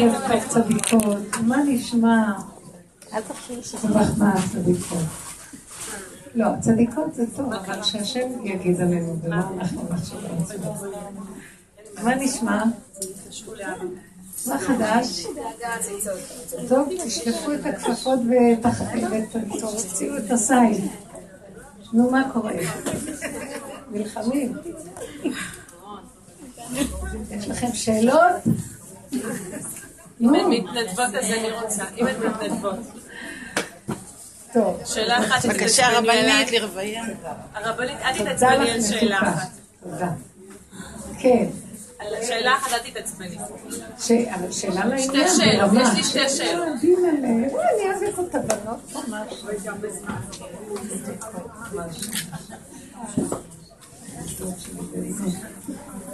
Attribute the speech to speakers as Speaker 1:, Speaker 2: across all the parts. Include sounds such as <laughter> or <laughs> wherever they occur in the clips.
Speaker 1: טוב צדיקות, מה נשמע? מחמאה צדיקות. לא, צדיקות זה טוב, אבל שהשם יגיד עלינו, ולא אנחנו נחשוב. מה נשמע? מה חדש? טוב, תשלפו את הכפפות ותוציאו את הסייל. נו, מה קורה? נלחמים. יש לכם שאלות?
Speaker 2: אם הן מתנדבות אז אני רוצה. אם הן מתנדבות.
Speaker 1: טוב.
Speaker 2: שאלה אחת
Speaker 3: בבקשה, רבנית לרוויה.
Speaker 2: הרבנית, אל תתעצבני על שאלה אחת.
Speaker 1: תודה. כן.
Speaker 2: על שאלה אחת אל תתעצבני.
Speaker 1: שאלה לעניין.
Speaker 2: שתי שאלות. יש לי שתי שאלות.
Speaker 1: וואי, אני אוהבת את הבנות ממש.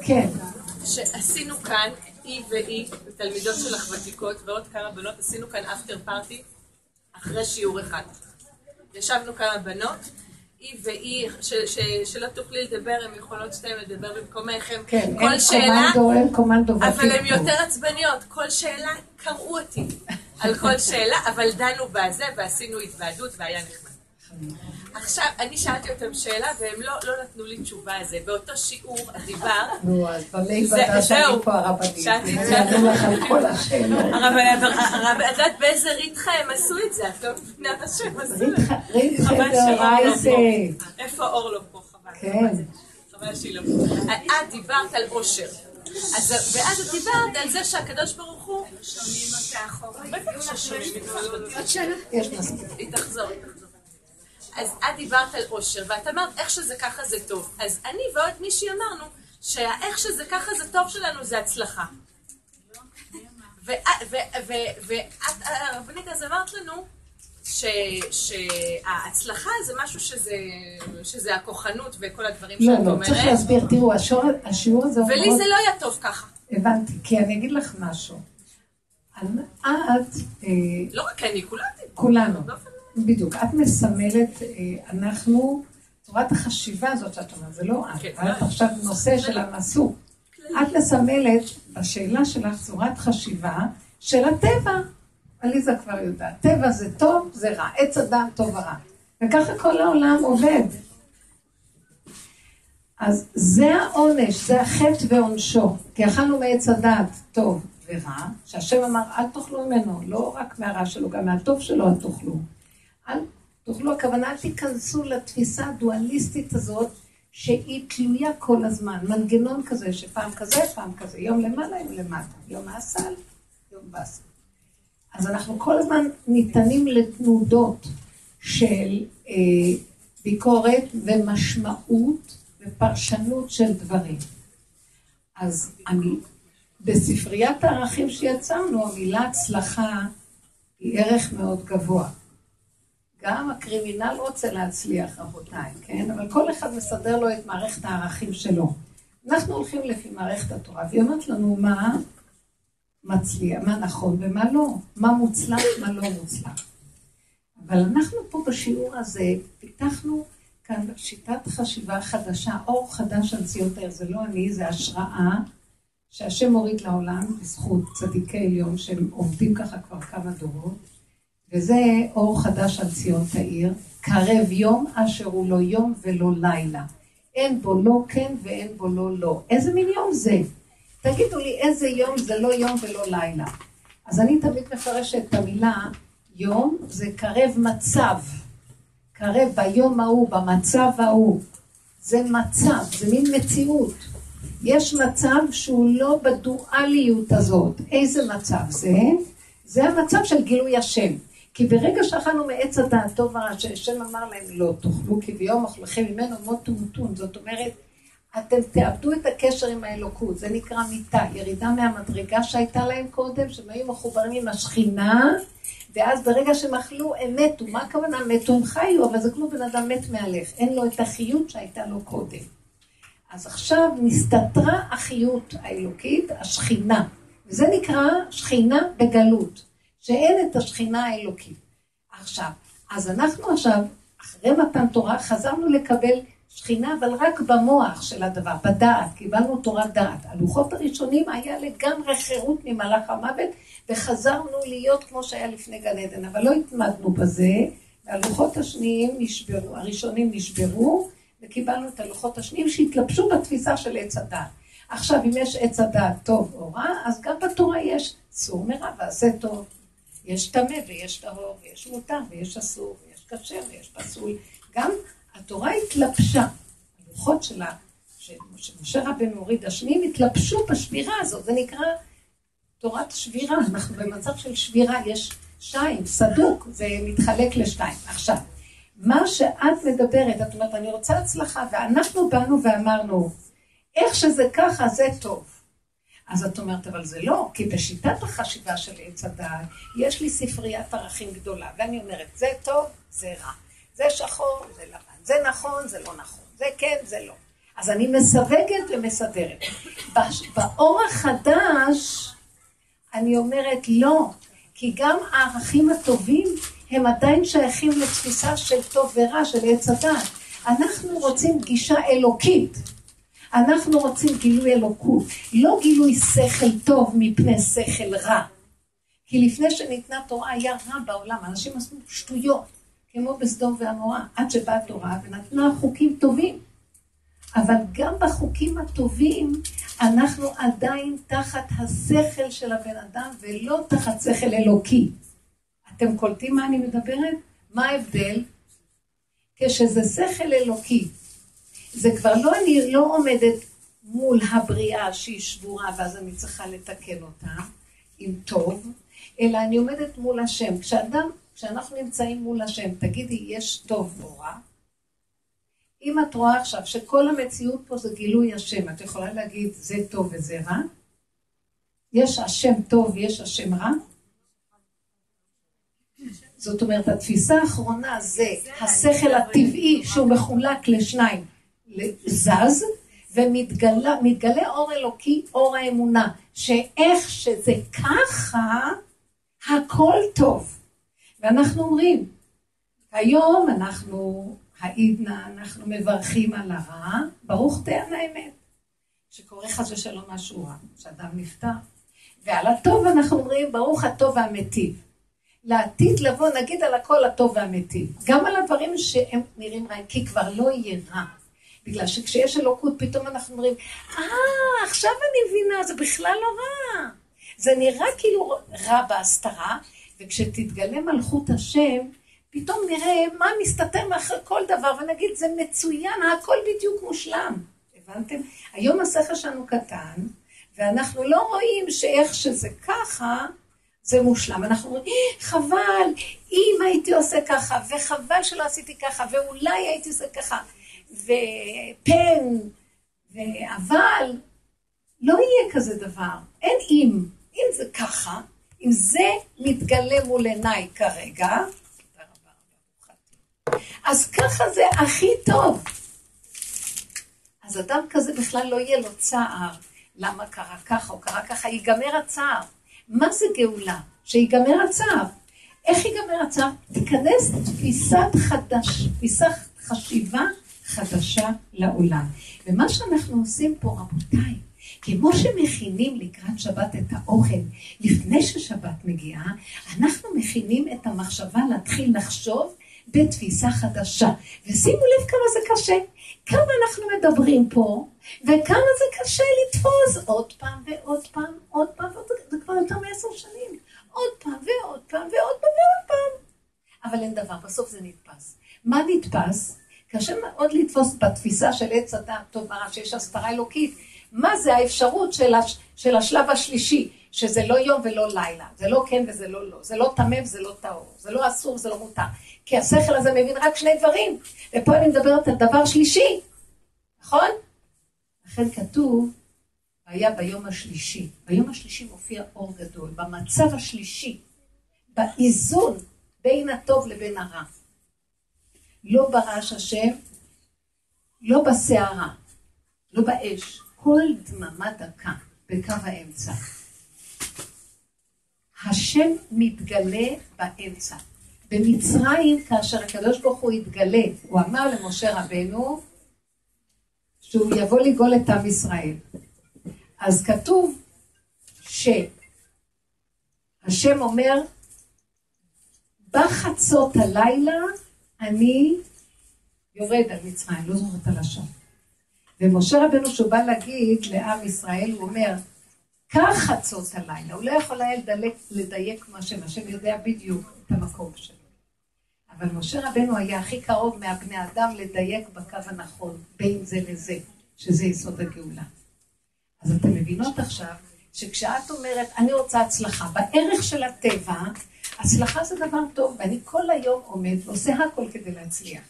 Speaker 1: כן.
Speaker 2: שעשינו כאן, היא והיא, תלמידות שלך ותיקות, ועוד כמה בנות, עשינו כאן אפטר פארטי אחרי שיעור אחד. ישבנו כמה בנות, היא והיא, ש- ש- שלא תוכלי לדבר, הן יכולות שתיהן לדבר במקומך, הן
Speaker 1: כן,
Speaker 2: כל
Speaker 1: אין
Speaker 2: שאלה,
Speaker 1: קומנדו, אין קומנדו
Speaker 2: אבל הן
Speaker 1: פה.
Speaker 2: יותר עצבניות, כל שאלה קראו אותי על כל שאלה, אבל דנו בזה ועשינו התוועדות והיה נחמד. עכשיו, אני שאלתי אותם שאלה והם לא, לא נתנו לי תשובה על זה. באותו שיעור את דיברת,
Speaker 1: נו, אז
Speaker 2: זה-
Speaker 1: התוודה שאני. פה הרבנית?
Speaker 2: שאלתי-
Speaker 1: יענו לך על כל השאלות.
Speaker 2: הרב, את יודעת באיזה ריתחה הם עשו את זה? את לא מבינה מה שהם עשו את זה.
Speaker 1: ריתחה דאורייסה.
Speaker 2: פה. איפה אור לא פה? חבל.
Speaker 1: כן.
Speaker 2: חבל שהיא לא פה. את דיברת על עושר. אז, ואז את דיברת על זה שהקדוש ברוך הוא... שומעים אותה אחורה. בטח ששומעים אותה. עוד שאלה?
Speaker 1: יש מספיק.
Speaker 2: היא תחזור, היא תחזור. אז את דיברת על עושר, ואת אמרת איך שזה ככה זה טוב. אז אני ועוד מישהי אמרנו שהאיך שזה ככה זה טוב שלנו זה הצלחה. ואת, הרבנית, אז אמרת לנו ש- שההצלחה זה משהו שזה, שזה הכוחנות וכל הדברים
Speaker 1: לא,
Speaker 2: שאת
Speaker 1: לא,
Speaker 2: אומרת.
Speaker 1: צריך להסביר. תראו, השור- השיעור הזה הוא
Speaker 2: ולי
Speaker 1: מאוד...
Speaker 2: זה לא היה טוב ככה.
Speaker 1: הבנתי, כי אני אגיד לך משהו. את, אה,
Speaker 2: לא רק אני, כולנו.
Speaker 1: כולנו, בדיוק, את מסמלת, אה, אנחנו, צורת החשיבה הזאת שאת אומרת, זה לא את,
Speaker 2: כן.
Speaker 1: את עכשיו נושא של המסור. את מסמלת בשאלה שלך צורת חשיבה של הטבע. עליזה כבר יודעת, טבע זה טוב, זה רע, עץ אדם טוב ורע. וככה כל העולם עובד. אז זה העונש, זה החטא ועונשו. כי אכלנו מעץ הדעת טוב ורע, שהשם אמר, אל תאכלו ממנו, לא רק מהרע שלו, גם מהטוב שלו אל תאכלו. אל תאכלו, הכוונה, אל תיכנסו לתפיסה הדואליסטית הזאת, שהיא תלויה כל הזמן. מנגנון כזה, שפעם כזה, פעם כזה, יום למעלה, יום למטה, יום האסל, יום באסל. אז אנחנו כל הזמן ניתנים לתנודות של אה, ביקורת ומשמעות ופרשנות של דברים. אז אני, בספריית הערכים שיצרנו, המילה הצלחה היא ערך מאוד גבוה. גם הקרימינל רוצה להצליח, רבותיי, כן? אבל כל אחד מסדר לו את מערכת הערכים שלו. אנחנו הולכים לפי מערכת התורה, והיא אומרת לנו מה מצליח, מה נכון ומה לא, מה מוצלח, מה לא מוצלח. אבל אנחנו פה בשיעור הזה פיתחנו כאן שיטת חשיבה חדשה, אור חדש על ציון העיר, זה לא אני, זה השראה שהשם מוריד לעולם בזכות צדיקי עליון שהם עובדים ככה כבר כמה דורות, וזה אור חדש על ציון תאיר, קרב יום אשר הוא לא יום ולא לילה. אין בו לא כן ואין בו לא לא. איזה מין יום זה? תגידו לי איזה יום זה לא יום ולא לילה. אז אני תמיד מפרשת את המילה יום זה קרב מצב. קרב ביום ההוא, במצב ההוא. זה מצב, זה מין מציאות. יש מצב שהוא לא בדואליות הזאת. איזה מצב זה? זה המצב של גילוי השם. כי ברגע שאכלנו מעץ הדעת טוב ורע, שהשם אמר להם לא תאכלו, כי ביום אכלכם ממנו מות תמותון. זאת אומרת, אתם תאבדו את הקשר עם האלוקות, זה נקרא מיתה, ירידה מהמדרגה שהייתה להם קודם, שהם היו מחוברים עם השכינה, ואז ברגע שהם אכלו, הם מתו. מה הכוונה? מתו, הם חיו, אבל זה כמו בן אדם מת מהלך, אין לו את החיות שהייתה לו קודם. אז עכשיו נסתתרה החיות האלוקית, השכינה, וזה נקרא שכינה בגלות, שאין את השכינה האלוקית. עכשיו, אז אנחנו עכשיו, אחרי מתן תורה, חזרנו לקבל שכינה, אבל רק במוח של הדבר, בדעת, קיבלנו תורת דעת. הלוחות הראשונים היה לגמרי חירות ממלאך המוות, וחזרנו להיות כמו שהיה לפני גן עדן, אבל לא התמדנו בזה, והלוחות השניים נשברו, הראשונים נשברו, וקיבלנו את הלוחות השניים שהתלבשו בתפיסה של עץ הדעת. עכשיו, אם יש עץ הדעת טוב או רע, אז גם בתורה יש סור מרע ועשה טוב. יש טמא ויש טהור, ויש מותר ויש אסור, ויש כשר ויש פסול. גם התורה התלבשה, הלוחות שלה, שמשה רבנו הוריד השניים, התלבשו בשבירה הזאת, זה נקרא תורת שבירה, אנחנו במצב של שבירה, יש שתיים, סדוק, זה מתחלק לשתיים. עכשיו, מה שאת מדברת, את אומרת, אני רוצה הצלחה, ואנחנו באנו ואמרנו, איך שזה ככה, זה טוב. אז את אומרת, אבל זה לא, כי בשיטת החשיבה של עץ הדעת, יש לי ספריית ערכים גדולה, ואני אומרת, זה טוב, זה רע. זה שחור, זה לבן. זה נכון, זה לא נכון. זה כן, זה לא. אז אני מסווגת ומסדרת. באור החדש, אני אומרת לא, כי גם הערכים הטובים הם עדיין שייכים לתפיסה של טוב ורע, של עץ הדת. אנחנו רוצים גישה אלוקית. אנחנו רוצים גילוי אלוקות, לא גילוי שכל טוב מפני שכל רע. כי לפני שניתנה תורה היה רע בעולם, אנשים עשו שטויות, כמו בסדום ועמורה, עד שבאה תורה ונתנה חוקים טובים. אבל גם בחוקים הטובים אנחנו עדיין תחת השכל של הבן אדם ולא תחת שכל אלוקי. אתם קולטים מה אני מדברת? מה ההבדל? כשזה שכל אלוקי, זה כבר לא אני לא עומדת מול הבריאה שהיא שבורה ואז אני צריכה לתקן אותה עם טוב, אלא אני עומדת מול השם. כשאדם, כשאנחנו נמצאים מול השם, תגידי, יש טוב או רע? אם את רואה עכשיו שכל המציאות פה זה גילוי השם, את יכולה להגיד זה טוב וזה רע? יש השם טוב ויש השם רע? זאת אומרת, התפיסה האחרונה זה השכל הטבעי שהוא מחולק לשניים, זז, ומתגלה אור אלוקי, אור האמונה, שאיך שזה ככה, הכל טוב. ואנחנו אומרים, היום אנחנו העידנה, אנחנו מברכים על הרע, ברוך תיאן האמת. שקורה חס ושלום משהו רע, שאדם נפטר. ועל הטוב אנחנו אומרים, ברוך הטוב והמיטיב. לעתיד לבוא, נגיד על הכל הטוב והמיטיב. גם על הדברים שהם נראים רעים, כי כבר לא יהיה רע. בגלל שכשיש אלוקות, פתאום אנחנו אומרים, אה, עכשיו אני מבינה, זה בכלל לא רע. זה נראה כאילו רע בהסתרה, וכשתתגלה מלכות השם, פתאום נראה מה מסתתר מאחורי כל דבר, ונגיד, זה מצוין, הכל בדיוק מושלם. הבנתם? היום השכל שלנו קטן, ואנחנו לא רואים שאיך שזה ככה, זה מושלם. אנחנו אומרים, אה, חבל, אם הייתי עושה ככה, וחבל שלא עשיתי ככה, ואולי הייתי עושה ככה, ופן, ואבל, לא יהיה כזה דבר. אין אם. אם זה ככה, אם זה מתגלה מול עיניי כרגע, אז ככה זה הכי טוב. אז אדם כזה בכלל לא יהיה לו צער. למה קרה ככה או קרה ככה? ייגמר הצער. מה זה גאולה? שיגמר הצער. איך ייגמר הצער? תיכנס תפיסת חדש, תפיסת חשיבה חדשה לעולם. ומה שאנחנו עושים פה, רבותיי, כמו שמכינים לקראת שבת את האוכל, לפני ששבת מגיעה, אנחנו מכינים את המחשבה להתחיל לחשוב בתפיסה חדשה. ושימו לב כמה זה קשה. כמה אנחנו מדברים פה, וכמה זה קשה לתפוס עוד פעם ועוד פעם, עוד פעם, זה כבר יותר מעשר שנים. עוד פעם ועוד פעם ועוד פעם ועוד פעם. אבל אין דבר, בסוף זה נתפס. מה נתפס? קשה מאוד לתפוס בתפיסה של עץ הדת, טוב מראה שיש הסתרה אלוקית. מה זה האפשרות של, הש, של השלב השלישי, שזה לא יום ולא לילה, זה לא כן וזה לא לא, זה לא טמא וזה לא טהור, זה לא אסור וזה לא מותר. כי השכל הזה מבין רק שני דברים, ופה אני מדברת על דבר שלישי, נכון? לכן כתוב, היה ביום השלישי. ביום השלישי מופיע אור גדול, במצב השלישי, באיזון בין הטוב לבין הרע. לא ברעש השם, לא בסערה, לא באש, כל דממה דקה בקו האמצע. השם מתגלה באמצע. במצרים, כאשר הקדוש ברוך הוא התגלה, הוא אמר למשה רבנו, שהוא יבוא לגאול את עם ישראל. אז כתוב שהשם אומר, בחצות הלילה אני יורד על מצרים, לא זוכרת על השם. ומשה רבנו שהוא בא להגיד לעם ישראל, הוא אומר, קח חצות הלילה, הוא לא יכול היה לדלק, לדייק מה שם, השם יודע בדיוק את המקום שלו. אבל משה רבנו היה הכי קרוב מהבני אדם לדייק בקו הנכון, בין זה לזה, שזה יסוד הגאולה. אז אתן מבינות עכשיו, שכשאת אומרת, אני רוצה הצלחה, בערך של הטבע, הצלחה זה דבר טוב, ואני כל היום עומד ועושה הכל כדי להצליח.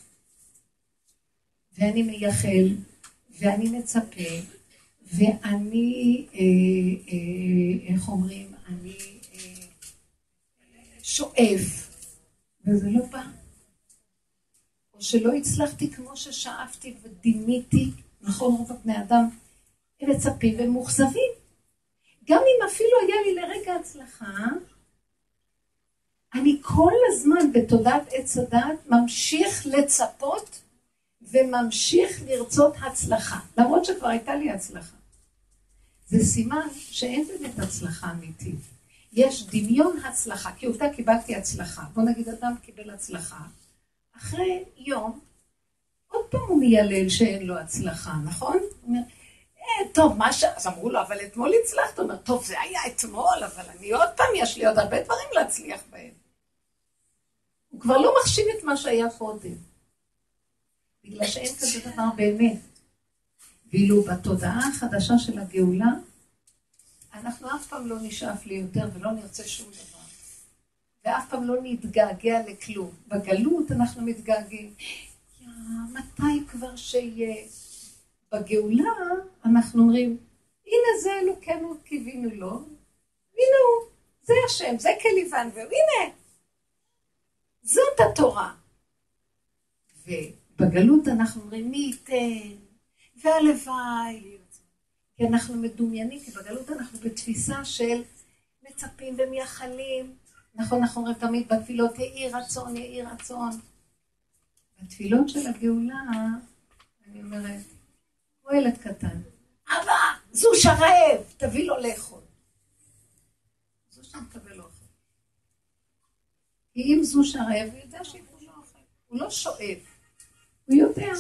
Speaker 1: ואני מייחל, ואני מצפה, ואני, אה, אה, איך אומרים, אני אה, שואף, וזה לא בא. או שלא הצלחתי כמו ששאפתי ודימיתי, נכון, רוב הבני אדם, הם מצפים והם מאוכזבים. גם אם אפילו היה לי לרגע הצלחה, אני כל הזמן בתודעת עץ הדעת ממשיך לצפות וממשיך לרצות הצלחה, למרות שכבר הייתה לי הצלחה. זה סימן שאין באמת הצלחה אמיתית. יש דמיון הצלחה, כי עובדה קיבלתי הצלחה. בוא נגיד אדם קיבל הצלחה, אחרי יום, עוד פעם הוא מיילל שאין לו הצלחה, נכון? אומר, אה, טוב, מה ש... אז אמרו לו, אבל אתמול הצלחת. הוא אומר, טוב, זה היה אתמול, אבל אני עוד פעם, יש לי עוד הרבה דברים להצליח בהם. הוא כבר לא מחשיב את מה שהיה קודם. בגלל שאין כזה דבר באמת. ואילו בתודעה החדשה של הגאולה, אנחנו אף פעם לא נשאף לי יותר ולא נרצה שום דבר. ואף פעם לא נתגעגע לכלום. בגלות אנחנו מתגעגעים. מתי כבר שיהיה? בגאולה אנחנו אומרים, הנה זה אלוקינו קיווינו לו, הנה הוא, זה השם, זה כליוון, והנה, זאת התורה. ובגלות אנחנו אומרים, מי ייתן, והלוואי. כי אנחנו מדומיינים, כי בגלות אנחנו בתפיסה של מצפים ומייחלים. נכון, אנחנו אומרים תמיד בתפילות, יהי רצון, יהי רצון. בתפילות של הגאולה, אני אומרת, כמו ילד קטן, אבא, זו שרעב, תביא לו לאכול. זו שם תביא. כי אם זו שרעב, הוא יודע שייתנו לו אוכל. הוא לא שואב, הוא יודע.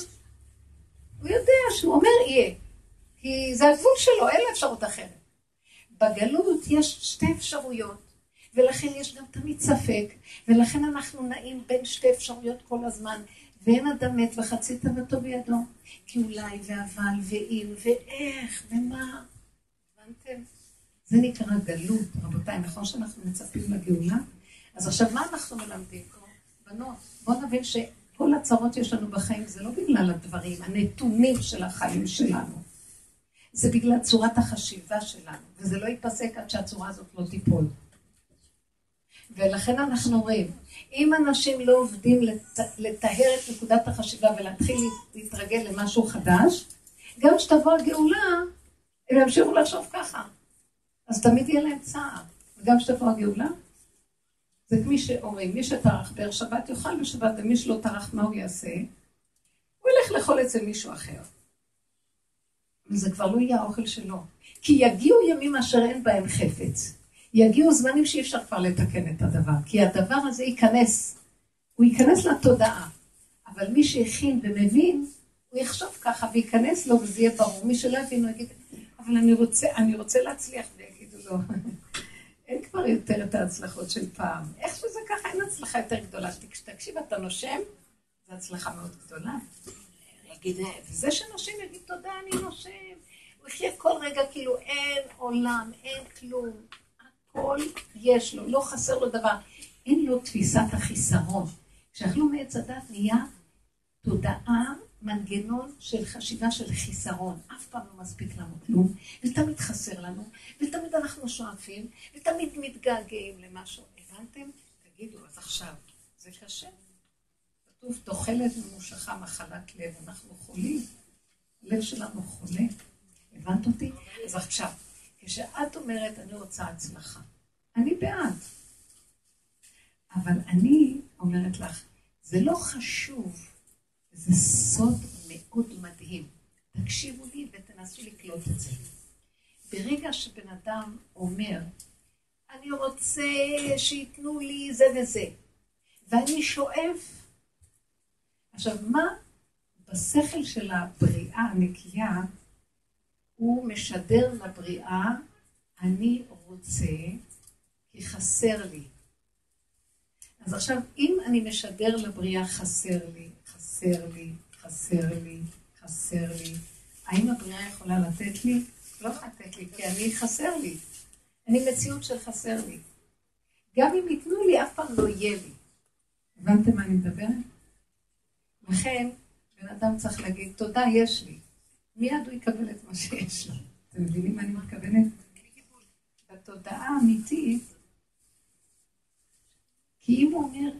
Speaker 1: הוא יודע שהוא אומר יהיה. כי זה הגבול שלו, אין לו אפשרות אחרת. בגלות יש שתי אפשרויות, ולכן יש גם תמיד ספק, ולכן אנחנו נעים בין שתי אפשרויות כל הזמן, ואין אדם מת וחצי תוותו בידו. כי אולי, ואבל, ואם, ואיך, ומה. הבנתם? זה נקרא גלות, רבותיי, נכון שאנחנו מצפים לגאולה? אז עכשיו, מה אנחנו מלמדים? בנות, בואו נבין שכל הצרות שיש לנו בחיים זה לא בגלל הדברים, הנתונים של החיים שלנו. זה בגלל צורת החשיבה שלנו, וזה לא ייפסק עד שהצורה הזאת לא תיפול. ולכן אנחנו אומרים, אם אנשים לא עובדים לט... לטהר את נקודת החשיבה ולהתחיל להתרגל למשהו חדש, גם כשתבוא הגאולה, הם ימשיכו לחשוב ככה. אז תמיד יהיה להם צער. וגם כשתבוא הגאולה, זה כמי שאומרים, מי שטרח בערב שבת יאכל בשבת, ומי שלא טרח, מה הוא יעשה? הוא ילך לאכול אצל מישהו אחר. וזה כבר לא יהיה האוכל שלו. כי יגיעו ימים אשר אין בהם חפץ. יגיעו זמנים שאי אפשר כבר לתקן את הדבר, כי הדבר הזה ייכנס, הוא ייכנס לתודעה. אבל מי שהכין ומבין, הוא יחשוב ככה וייכנס לו וזה יהיה ברור. מי שלא יבין, הוא יגיד, אבל אני רוצה, אני רוצה להצליח, ויגידו לו, אין כבר יותר את ההצלחות של פעם. איך שזה ככה, אין הצלחה יותר גדולה. תקשיב, אתה נושם, זו הצלחה מאוד גדולה. יגיד, וזה שנושם יגיד, תודה, אני נושם. הוא יחיה כל רגע כאילו אין עולם, אין כלום. הכל יש לו, לא חסר לו דבר. אין לו תפיסת החיסרון. כשאכלו מעץ הדת נהיה תודעה, מנגנון של חשיבה של חיסרון. אף פעם לא מספיק לנו כלום, ותמיד חסר לנו, ותמיד אנחנו שואפים, ותמיד מתגעגעים למשהו. הבנתם? תגידו, אז עכשיו, זה קשה. כתוב, תוחלת ממושכה מחלת לב, אנחנו חולים. הלב שלנו חולה. הבנת אותי? אז עכשיו, כשאת אומרת, אני רוצה הצלחה, אני בעד. אבל אני אומרת לך, זה לא חשוב, זה סוד מאוד מדהים. תקשיבו לי ותנסו לקלוט את זה. ברגע שבן אדם אומר, אני רוצה שייתנו לי זה וזה, ואני שואף, עכשיו מה בשכל של הבריאה הנקייה, הוא משדר לבריאה, אני רוצה, כי חסר לי. אז עכשיו, אם אני משדר לבריאה חסר לי, חסר לי, חסר לי, חסר לי, האם הבריאה יכולה לתת לי? לא לתת לי, כי אני חסר לי. אני מציאות של חסר לי. גם אם ייתנו לי, אף פעם לא יהיה לי. הבנתם מה אני מדברת? לכן, בן אדם צריך להגיד, תודה, יש לי. מיד הוא יקבל את מה שיש לו. אתם מבינים מה אני מתכוונת? בתודעה האמיתית, כי אם הוא אומר,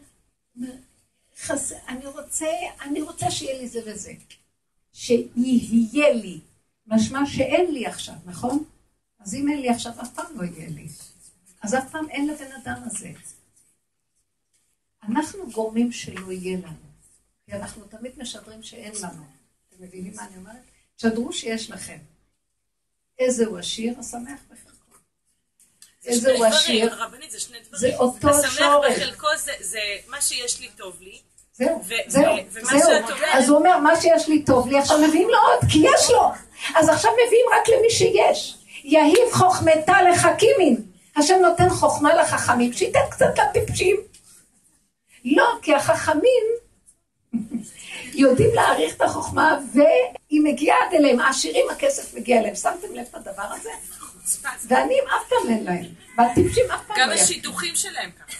Speaker 1: חס... אני רוצה, אני רוצה שיהיה לי זה וזה. שיהיה לי. משמע שאין לי עכשיו, נכון? אז אם אין לי עכשיו, אף פעם לא יהיה לי. אז אף פעם אין לבן אדם הזה. אנחנו גורמים שלא יהיה לנו. כי אנחנו תמיד משדרים שאין לנו. אתם מבינים מה אני אומרת? תשדרו שיש לכם. איזה הוא עשיר, השמח בחלקו. איזה הוא עשיר, זה אותו שורש.
Speaker 2: השמח בחלקו זה מה שיש לי טוב לי.
Speaker 1: זהו, זהו, זהו. אז הוא אומר, מה שיש לי טוב לי, עכשיו מביאים לו עוד, כי יש לו. אז עכשיו מביאים רק למי שיש. יהיב חוכמתה לחכימים. השם נותן חוכמה לחכמים, שייתן קצת לטיפשים. לא, כי החכמים יודעים להעריך את החוכמה, והיא מגיעה עד אליהם. העשירים, הכסף מגיע אליהם. שמתם לב את הדבר הזה? ועניים אף פעם אין להם. והטיפשים אף פעם
Speaker 2: לא גם השידוכים שלהם ככה.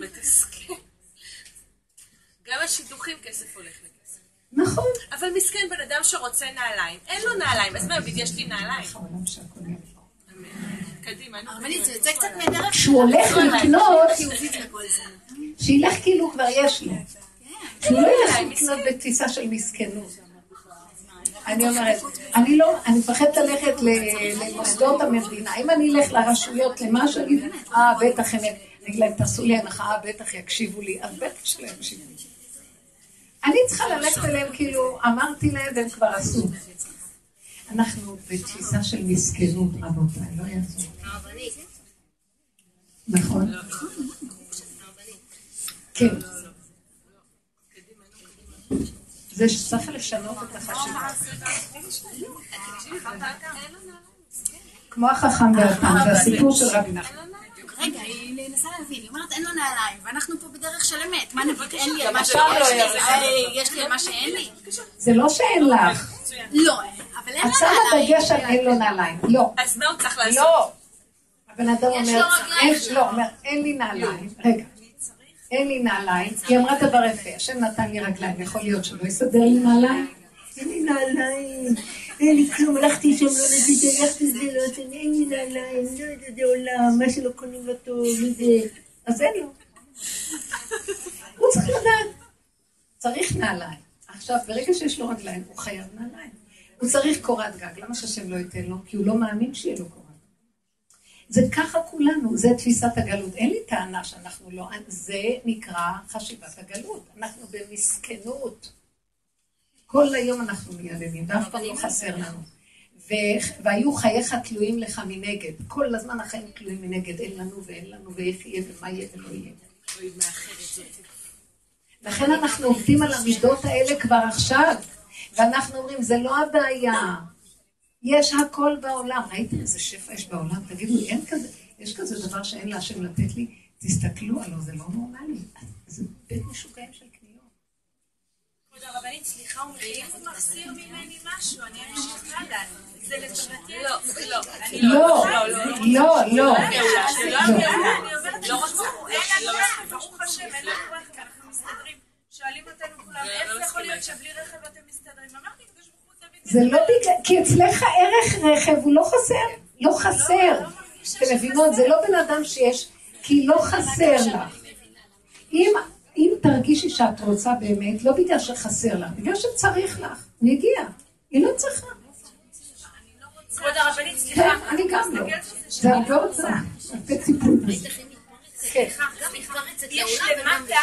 Speaker 2: <laughs> גם השידוכים כסף הולך לכסף.
Speaker 1: נכון.
Speaker 2: אבל מסכן בן אדם שרוצה נעליים, אין לו נעליים, אז מה, יש לי נעליים. קדימה, נו.
Speaker 3: זה קצת מדרך.
Speaker 1: כשהוא הולך לקנות, שילך כאילו כבר יש לו. שהוא לא ילך לקנות בתפיסה של מסכנות. אני אומרת, אני לא, אני מפחדת ללכת למוסדות המדינה. אם אני אלך לרשויות, למה שאני, אה, בטח הם, אגיד להם, תעשו לי הנחה, בטח יקשיבו לי, אז בטח שלא יקשיבו לי. אני צריכה ללכת אליהם, כאילו, אמרתי להם והם כבר עשו. אנחנו בתפיסה של מסכנות, רבותיי, לא יעזור. נכון. כן. זה שצריך לשנות את החשיבה. כמו החכם והתם, זה הסיפור של רבי נחמן.
Speaker 3: רגע, היא מנסה להבין, היא אומרת אין לו נעליים, ואנחנו פה בדרך של אמת, מה נגיד, אין לי על מה שיש לי, יש לי על מה שאין לי?
Speaker 1: זה לא שאין לך.
Speaker 3: לא, אבל אין לה
Speaker 1: את שמה דגש על אין לו נעליים, לא.
Speaker 2: אז מה הוא צריך לעשות?
Speaker 1: לא. הבן אדם אומר, לא, אומר, אין לי נעליים, רגע. אין לי נעליים, היא אמרה דבר יפה, השם נתן לי רגליים, יכול להיות שלא יסדר לי נעליים? אין לי נעליים, אין לי כלום, הלכתי שם, לא נתתי, הלכתי זה, לא אין לי נעליים, לא יודע, זה עולם, מה שלא קונים לו טוב, וזה, אז אין לו. הוא צריך לדעת, צריך נעליים. עכשיו, ברגע שיש לו רגליים, הוא חייב נעליים. הוא צריך קורת גג, למה שהשם לא ייתן לו? כי הוא לא מאמין שיהיה לו קורת. זה ככה כולנו, זה תפיסת הגלות. אין לי טענה שאנחנו לא, זה נקרא חשיבת הגלות. אנחנו במסכנות. כל היום אנחנו מייללים, ואף פעם לא חסר לנו. והיו חייך תלויים לך מנגד. כל הזמן החיים תלויים מנגד, אין לנו ואין לנו, ואיך יהיה ומה יהיה ולא יהיה. לכן אנחנו עובדים על המידות האלה כבר עכשיו, ואנחנו אומרים, זה לא הבעיה. יש הכל בעולם. ראיתם איזה שפע יש בעולם? תגידו אין כזה, יש כזה דבר שאין להשם לתת לי? תסתכלו עליו, זה לא נורמלי. זה בית משוגעים של קניות.
Speaker 2: כבוד הרבנית, סליחה ומחילה, זה מחסיר ממני משהו, אני אמשיך הלאה. זה לטובתי? לא,
Speaker 1: לא, לא, לא.
Speaker 2: לא ברוך השם, אין לנו רכב, אנחנו מסתדרים. שואלים אותנו כולם, איך יכול להיות שבלי רכב אתם מסתדרים? אמרתי,
Speaker 1: זה לא בגלל, כי אצלך ערך רכב הוא לא חסר, לא חסר. אתם מבינות? זה לא בן אדם שיש, כי לא חסר לך. אם, אם תרגישי שאת רוצה באמת, לא בגלל שחסר לך, בגלל שצריך לך, הוא יגיע. היא לא צריכה.
Speaker 2: כבוד הרבנית, סליחה.
Speaker 1: אני גם לא. זה הרבה רוצה. לתת טיפול בזה.
Speaker 2: יש למטה,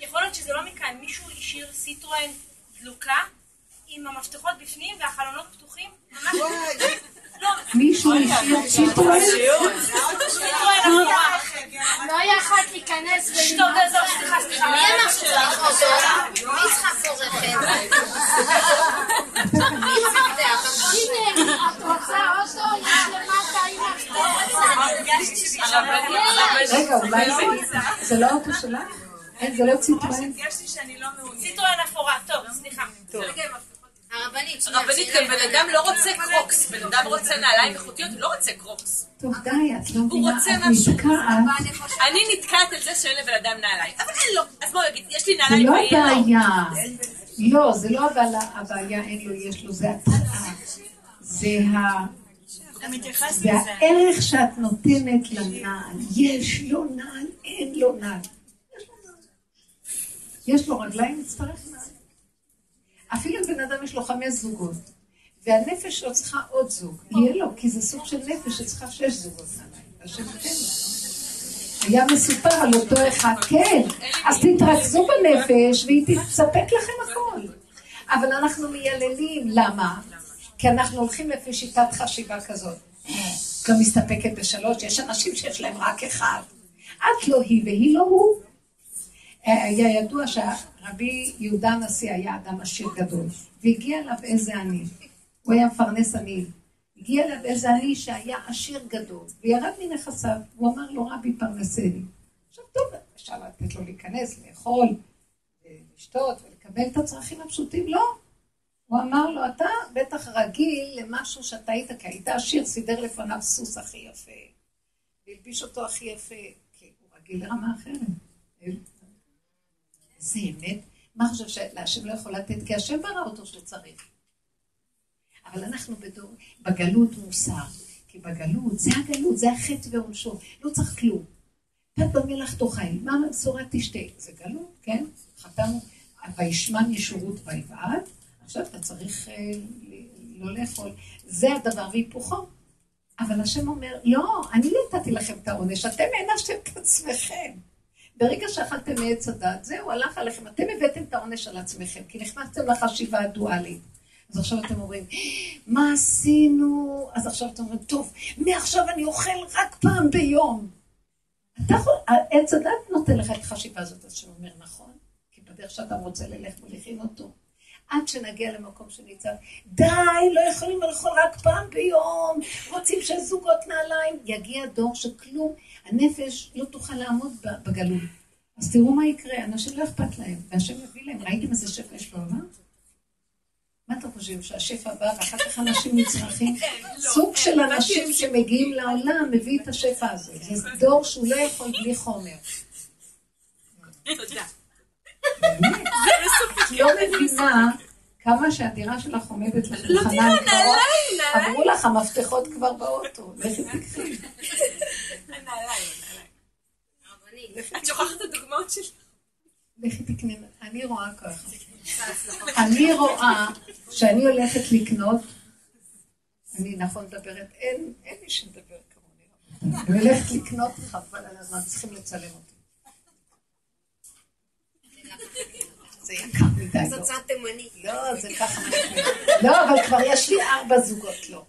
Speaker 2: יכול להיות שזה לא מכאן, מישהו השאיר סיטרואן דלוקה
Speaker 4: עם המפתחות בפנים והחלונות פתוחים, ממש...
Speaker 1: מישהו השאיר ציפורן?
Speaker 3: לא יכולת להיכנס
Speaker 4: טוב, עזוב, סליחה, סליחה.
Speaker 3: מי אמר שצריך אוטו? מי צריכה פה רכב? הנה, את רוצה אוטו? יש למטה עם
Speaker 1: רגע, אולי זה- זה לא האוטו שלך? אין, זה לא ציפורן?
Speaker 5: הרגשתי שאני לא מעוניינת.
Speaker 4: אפורה, טוב, סליחה.
Speaker 3: הרבנית,
Speaker 2: גם בן אדם לא רוצה קרוקס, בן אדם רוצה נעליים איכותיות, הוא לא רוצה קרוקס.
Speaker 1: טוב, די, את לא מבינה,
Speaker 2: רוצה משהו. אני נתקעת על זה שאין לבן אדם נעליים, אבל אין לו. אז בואו נגיד, יש לי
Speaker 1: זה
Speaker 2: נעליים
Speaker 1: לא
Speaker 2: ואין לו.
Speaker 1: הבעיה. לא, זה לא הבעיה, הבעיה אין לו, יש לו, זה התראה. זה ה... זה. הערך שאת נותנת לנעל. יש לו נעל, אין לו נעל. יש לו רגליים, יצטרך נעל. אפילו בן אדם יש לו חמש זוגות, והנפש שלו צריכה עוד זוג, יהיה לו, כי זה סוג של נפש שצריכה שש זוגות לו. היה מסופר על אותו אחד, כן, אז תתרכזו בנפש והיא תספק לכם הכל. אבל אנחנו מייללים, למה? כי אנחנו הולכים לפי שיטת חשיבה כזאת. לא מסתפקת בשלוש, יש אנשים שיש להם רק אחד. את לא היא והיא לא הוא. היה ידוע שרבי יהודה הנשיא היה אדם עשיר גדול, והגיע אליו איזה עני. הוא היה מפרנס עני. הגיע אליו איזה עני שהיה עשיר גדול, וירד מנכסיו, הוא אמר לו, רבי פרנסני. עכשיו טוב, אפשר לתת לו להיכנס, לאכול, לשתות ולקבל את הצרכים הפשוטים, לא. הוא אמר לו, אתה בטח רגיל למשהו שאתה היית, כי היית עשיר, סידר לפניו סוס הכי יפה, והלביש אותו הכי יפה, כי הוא רגיל לרמה אחרת. זה אמת? מה חושב שלהשם לא יכול לתת? כי השם ברא אותו שצריך. אבל אנחנו בדור, בגלות מוסר. כי בגלות, זה הגלות, זה החטא ועונשו. לא צריך כלום. פת במלח תאכל, מה בצורה תשתה? זה גלות, כן? חתמנו, וישמן ישורות ויבעט, עכשיו אתה צריך אה, לא לאכול. זה הדבר והיפוכו. אבל השם אומר, לא, אני לא נתתי לכם את העונש, אתם הענשתם את עצמכם. ברגע שאכלתם מעץ הדת, זהו, הלך עליכם. אתם הבאתם את העונש על עצמכם, כי נכנסתם לחשיבה הדואלית. אז עכשיו אתם אומרים, מה עשינו? אז עכשיו אתם אומרים, טוב, מעכשיו אני אוכל רק פעם ביום. עץ הדת נותן לך את החשיבה הזאת, אז שהוא אומר, נכון, כי בדרך שאתה רוצה ללך מוליכים אותו. עד שנגיע למקום שניצב, די, לא יכולים לאכול רק פעם ביום, רוצים שזוגות נעליים. יגיע דור שכלום, הנפש לא תוכל לעמוד בגלות. אז תראו מה יקרה, אנשים לא אכפת להם, והשם מביא להם. ראיתם איזה שפע יש בעולם? מה אתם חושבים, שהשפע בא ואחר כך אנשים נצרכים? <laughs> סוג של אנשים שמגיעים לעולם מביא את השפע הזה. זה דור שהוא לא יכול בלי חומר.
Speaker 2: תודה.
Speaker 1: את לא מבינה כמה שהדירה שלך עומדת לך מוכנה לקרוא. אמרו לך, המפתחות כבר באוטו, לכי תקחי.
Speaker 2: את שוכחת את הדוגמאות שלי.
Speaker 1: לכי תקני, אני רואה ככה. אני רואה שאני הולכת לקנות, אני נכון מדברת, אין מי שמדבר כמוני. אני הולכת לקנות, חבל על הזמן, צריכים לצלם אותי. זה יקר מדי. לא.
Speaker 3: זאת תימנית.
Speaker 1: לא, זה ככה. לא, אבל כבר יש לי ארבע זוגות, לא.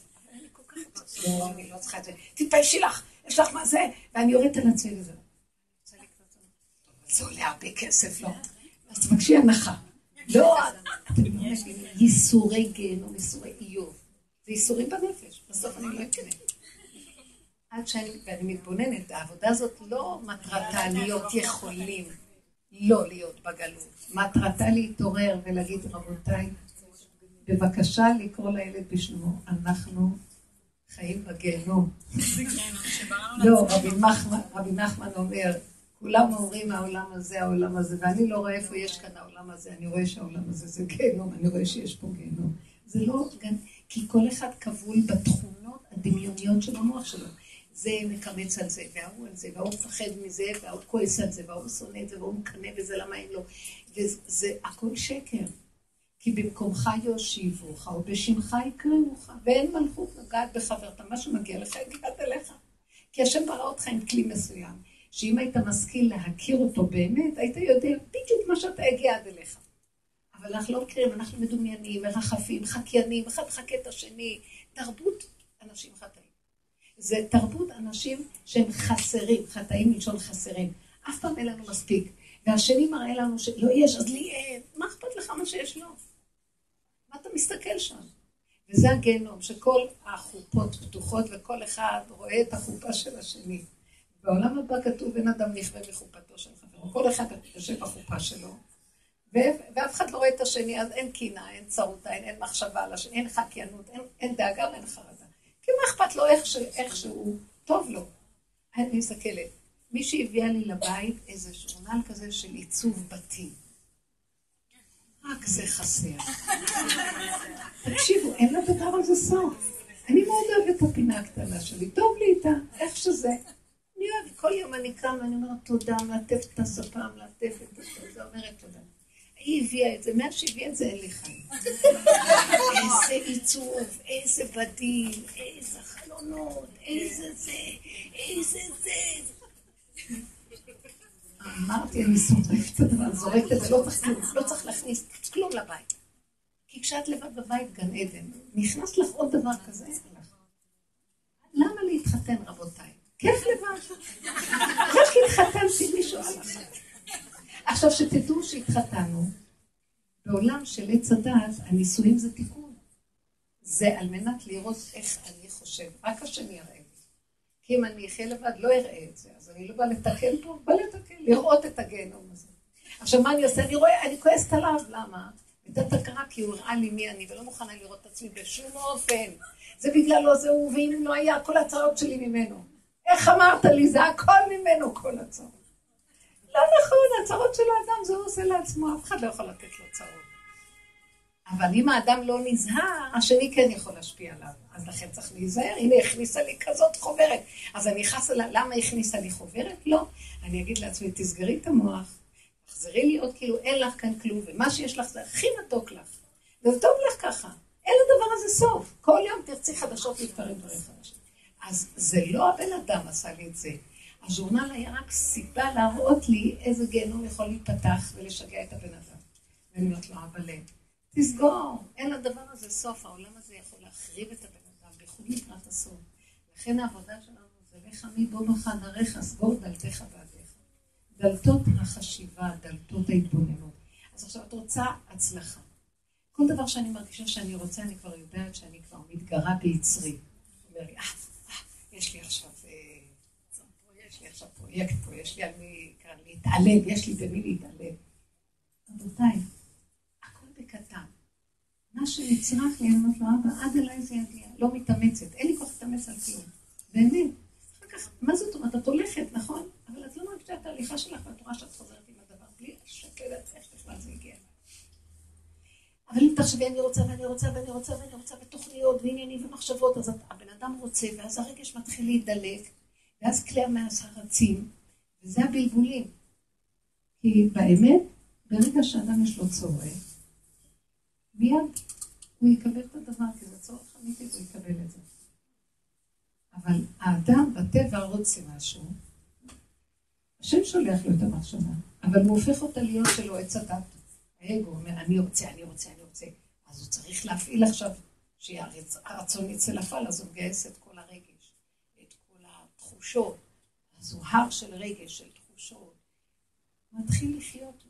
Speaker 1: לא, אני לא צריכה את זה. תתביישי לך, יש לך מה זה, ואני יורדת על עצמי וזה. זה עולה הרבה כסף, לא? אז תבקשי הנחה. לא, לא ייסורי גיהנום, ייסורי איוב. זה ייסורים בנפש, בסוף אני לא אקנה. עד שאני, ואני מתבוננת, העבודה הזאת לא מטרתה להיות יכולים לא להיות בגלות. מטרתה להתעורר ולהגיד, רבותיי, בבקשה לקרוא לילד בשמו, אנחנו חיים בגיהנום. לא, רבי נחמן, אומר, כולם אומרים העולם הזה, העולם הזה, ואני לא רואה איפה יש כאן העולם הזה, אני רואה שהעולם הזה זה גיהנום, אני רואה שיש פה גיהנום. זה לא, כי כל אחד כבול בתכונות הדמיוניות של המוח שלו. זה מקמץ על זה, וההוא על זה, וההוא מפחד מזה, וההוא כועס על זה, וההוא שונא את זה, וההוא מקנא בזה, למה אין לו. וזה הכל שקר. כי במקומך יושיבוך, ובשמך יקראוך, ואין מלכות לגעת בחברתה. מה שמגיע לך, יגעת אליך. כי השם ברא אותך עם כלי מסוים, שאם היית משכיל להכיר אותו באמת, היית יודע בדיוק מה שאתה הגיע עד אליך. אבל אנחנו לא מכירים, אנחנו מדומיינים, מרחפים, חקיינים, אחד מחכה את השני. תרבות אנשים חטאים. זה תרבות אנשים שהם חסרים, חטאים מלשון חסרים. אף פעם אין לנו מספיק. והשני מראה לנו שלא יש, אז לי אין. מה אכפת לך מה שיש לו? מה אתה מסתכל שם? וזה הגיהנום, שכל החופות פתוחות וכל אחד רואה את החופה של השני. בעולם הבא כתוב אין אדם נכווה מחופתו של חברו. כל אחד יושב בחופה שלו, ואף אחד לא רואה את השני, אז אין קינה, אין צרותה, אין, אין מחשבה על השני, אין חקיינות, אין, אין דאגה ואין חרדה. מה אכפת לו איך, ש, איך שהוא, טוב לו. אני מסתכלת, מישהי הביאה לי לבית איזה שורנל כזה של עיצוב בתים. רק זה חסר. תקשיבו, אין לדבר הזה סוף. אני מאוד אוהבת את הפינה הקטנה שלי, טוב לי איתה, איך שזה. אני אוהבת, כל יום אני קם ואני אומרת תודה, מלטפת את הספה, מלטפת את זה, אומרת תודה. היא הביאה את זה, מאז שהביאה את זה אין לי חיים. איזה עיצוב, איזה בדים, איזה חלונות, איזה זה, איזה זה. אמרתי, אני שורפת את הדבר, זורקת את זה, לא כלום, לא צריך להכניס כלום לבית. כי כשאת לבד בבית, גן עדן, נכנס לך עוד דבר כזה, למה להתחתן, רבותיי? כיף לבד. רק התחתנתי, מישהו הלך. עכשיו, שתדעו שהתחתנו, בעולם של עץ הדעת, הנישואים זה תיקון. זה על מנת לראות איך אני חושב, רק השני יראה לי. כי אם אני אחיה לבד, לא אראה את זה. אז אני לא באה לתקן פה, באה לתקן, לראות את הגיהנום הזה. עכשיו, מה אני עושה? אני רואה, אני כועסת עליו, למה? נתת הכרה כי הוא הראה לי מי אני, ולא מוכנה לראות את עצמי בשום אופן. זה בגללו זה הוא, ואם לא היה, כל הצרות שלי ממנו. איך אמרת לי? זה הכל ממנו, כל הצרות. לא נכון, הצרות של האדם זה הוא עושה לעצמו, אף אחד לא יכול לתת לו צרות. אבל אם האדם לא נזהר, השני כן יכול להשפיע עליו. אז לכן צריך להיזהר, הנה הכניסה לי כזאת חוברת. אז אני אכעס עליה, למה הכניסה לי חוברת? לא. אני אגיד לעצמי, תסגרי את המוח, תחזרי להיות כאילו אין לך כאן כלום, ומה שיש לך זה הכי מתוק לך. וזה טוב לך ככה. אין לדבר הזה סוף. כל יום תרצי חדשות לבקרים דברים חדשים. אז זה לא הבן אדם עשה לי את זה. הז'ורנל היה רק סיבה להראות לי איזה גיהנום יכול להיפתח ולשגע את הבן אדם. ואני אומרת לו, אבל תסגור, אין לדבר הזה סוף, העולם הזה יכול להחריב את הבן אדם, בייחוד לקראת הסוף. לכן העבודה שלנו זה לך מבוא בחדריך, סגור דלתיך בעדיך. דלתות החשיבה, דלתות ההתבוננות. אז עכשיו את רוצה הצלחה. כל דבר שאני מרגישה שאני רוצה, אני כבר יודעת שאני כבר מתגרה ביצרי. אומר לי, אה, אה, יש לי עכשיו עכשיו פרויקט פה, יש לי על מי כאן להתעלם, יש לי במי להתעלם. רבותיי, הכל בקטן. מה שנצרך לי, אני אומרת לו, אבא, עד אליי זה יגיע. לא מתאמצת, אין לי כוח להתאמץ על כלום. באמת. אחר כך, מה זאת אומרת? את הולכת, נכון? אבל את לא מרגישה את ההליכה שלך ואת רואה שאת חוזרת עם הדבר בלי שקל איך בכלל זה הגיע. אבל אם תחשבי, אני רוצה ואני רוצה ואני רוצה ואני רוצה ותוכניות ועניינים ומחשבות, אז הבן אדם רוצה, ואז הרגש מתחיל להידלק, ואז כלי המעשה רצים, וזה הבלבולים. כי באמת, ברגע שאדם יש לו צורך, מיד הוא יקבל את הדבר, כי זה צורך אמיתי, הוא יקבל את זה. אבל האדם בטבע רוצה משהו, השם שולח לו את המחשבה, אבל הוא הופך אותה להיות שלו עץ הדת. האגו אומר, אני רוצה, אני רוצה, אני רוצה. אז הוא צריך להפעיל עכשיו, שהרצון יצא לפעל, אז הוא מגייס את כל. תחושות, אז של רגש, של תחושות, מתחיל לחיות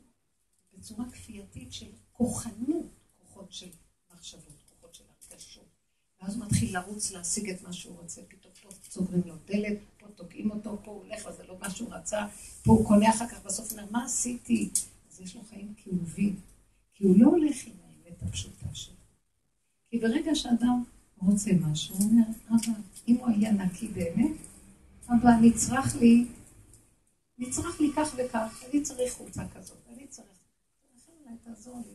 Speaker 1: בצורה כפייתית של כוחנות, כוחות של מחשבות, כוחות של הרגשות. ואז הוא מתחיל לרוץ להשיג את מה שהוא רוצה, פתאום פה צוברים לו דלת, פה תוקעים אותו, פה הוא הולך, וזה לא מה שהוא רצה, פה הוא קונה אחר כך, בסוף אומר, מה עשיתי? אז יש לו חיים כאובים, כי הוא לא הולך עם האמת הפשוטה שלו. כי ברגע שאדם רוצה משהו, הוא אומר, אבל אם הוא היה נקי באמת, אבל נצרך לי, נצרך לי כך וכך, אני צריך חולצה כזאת, אני צריך, לכן אולי תעזור לי.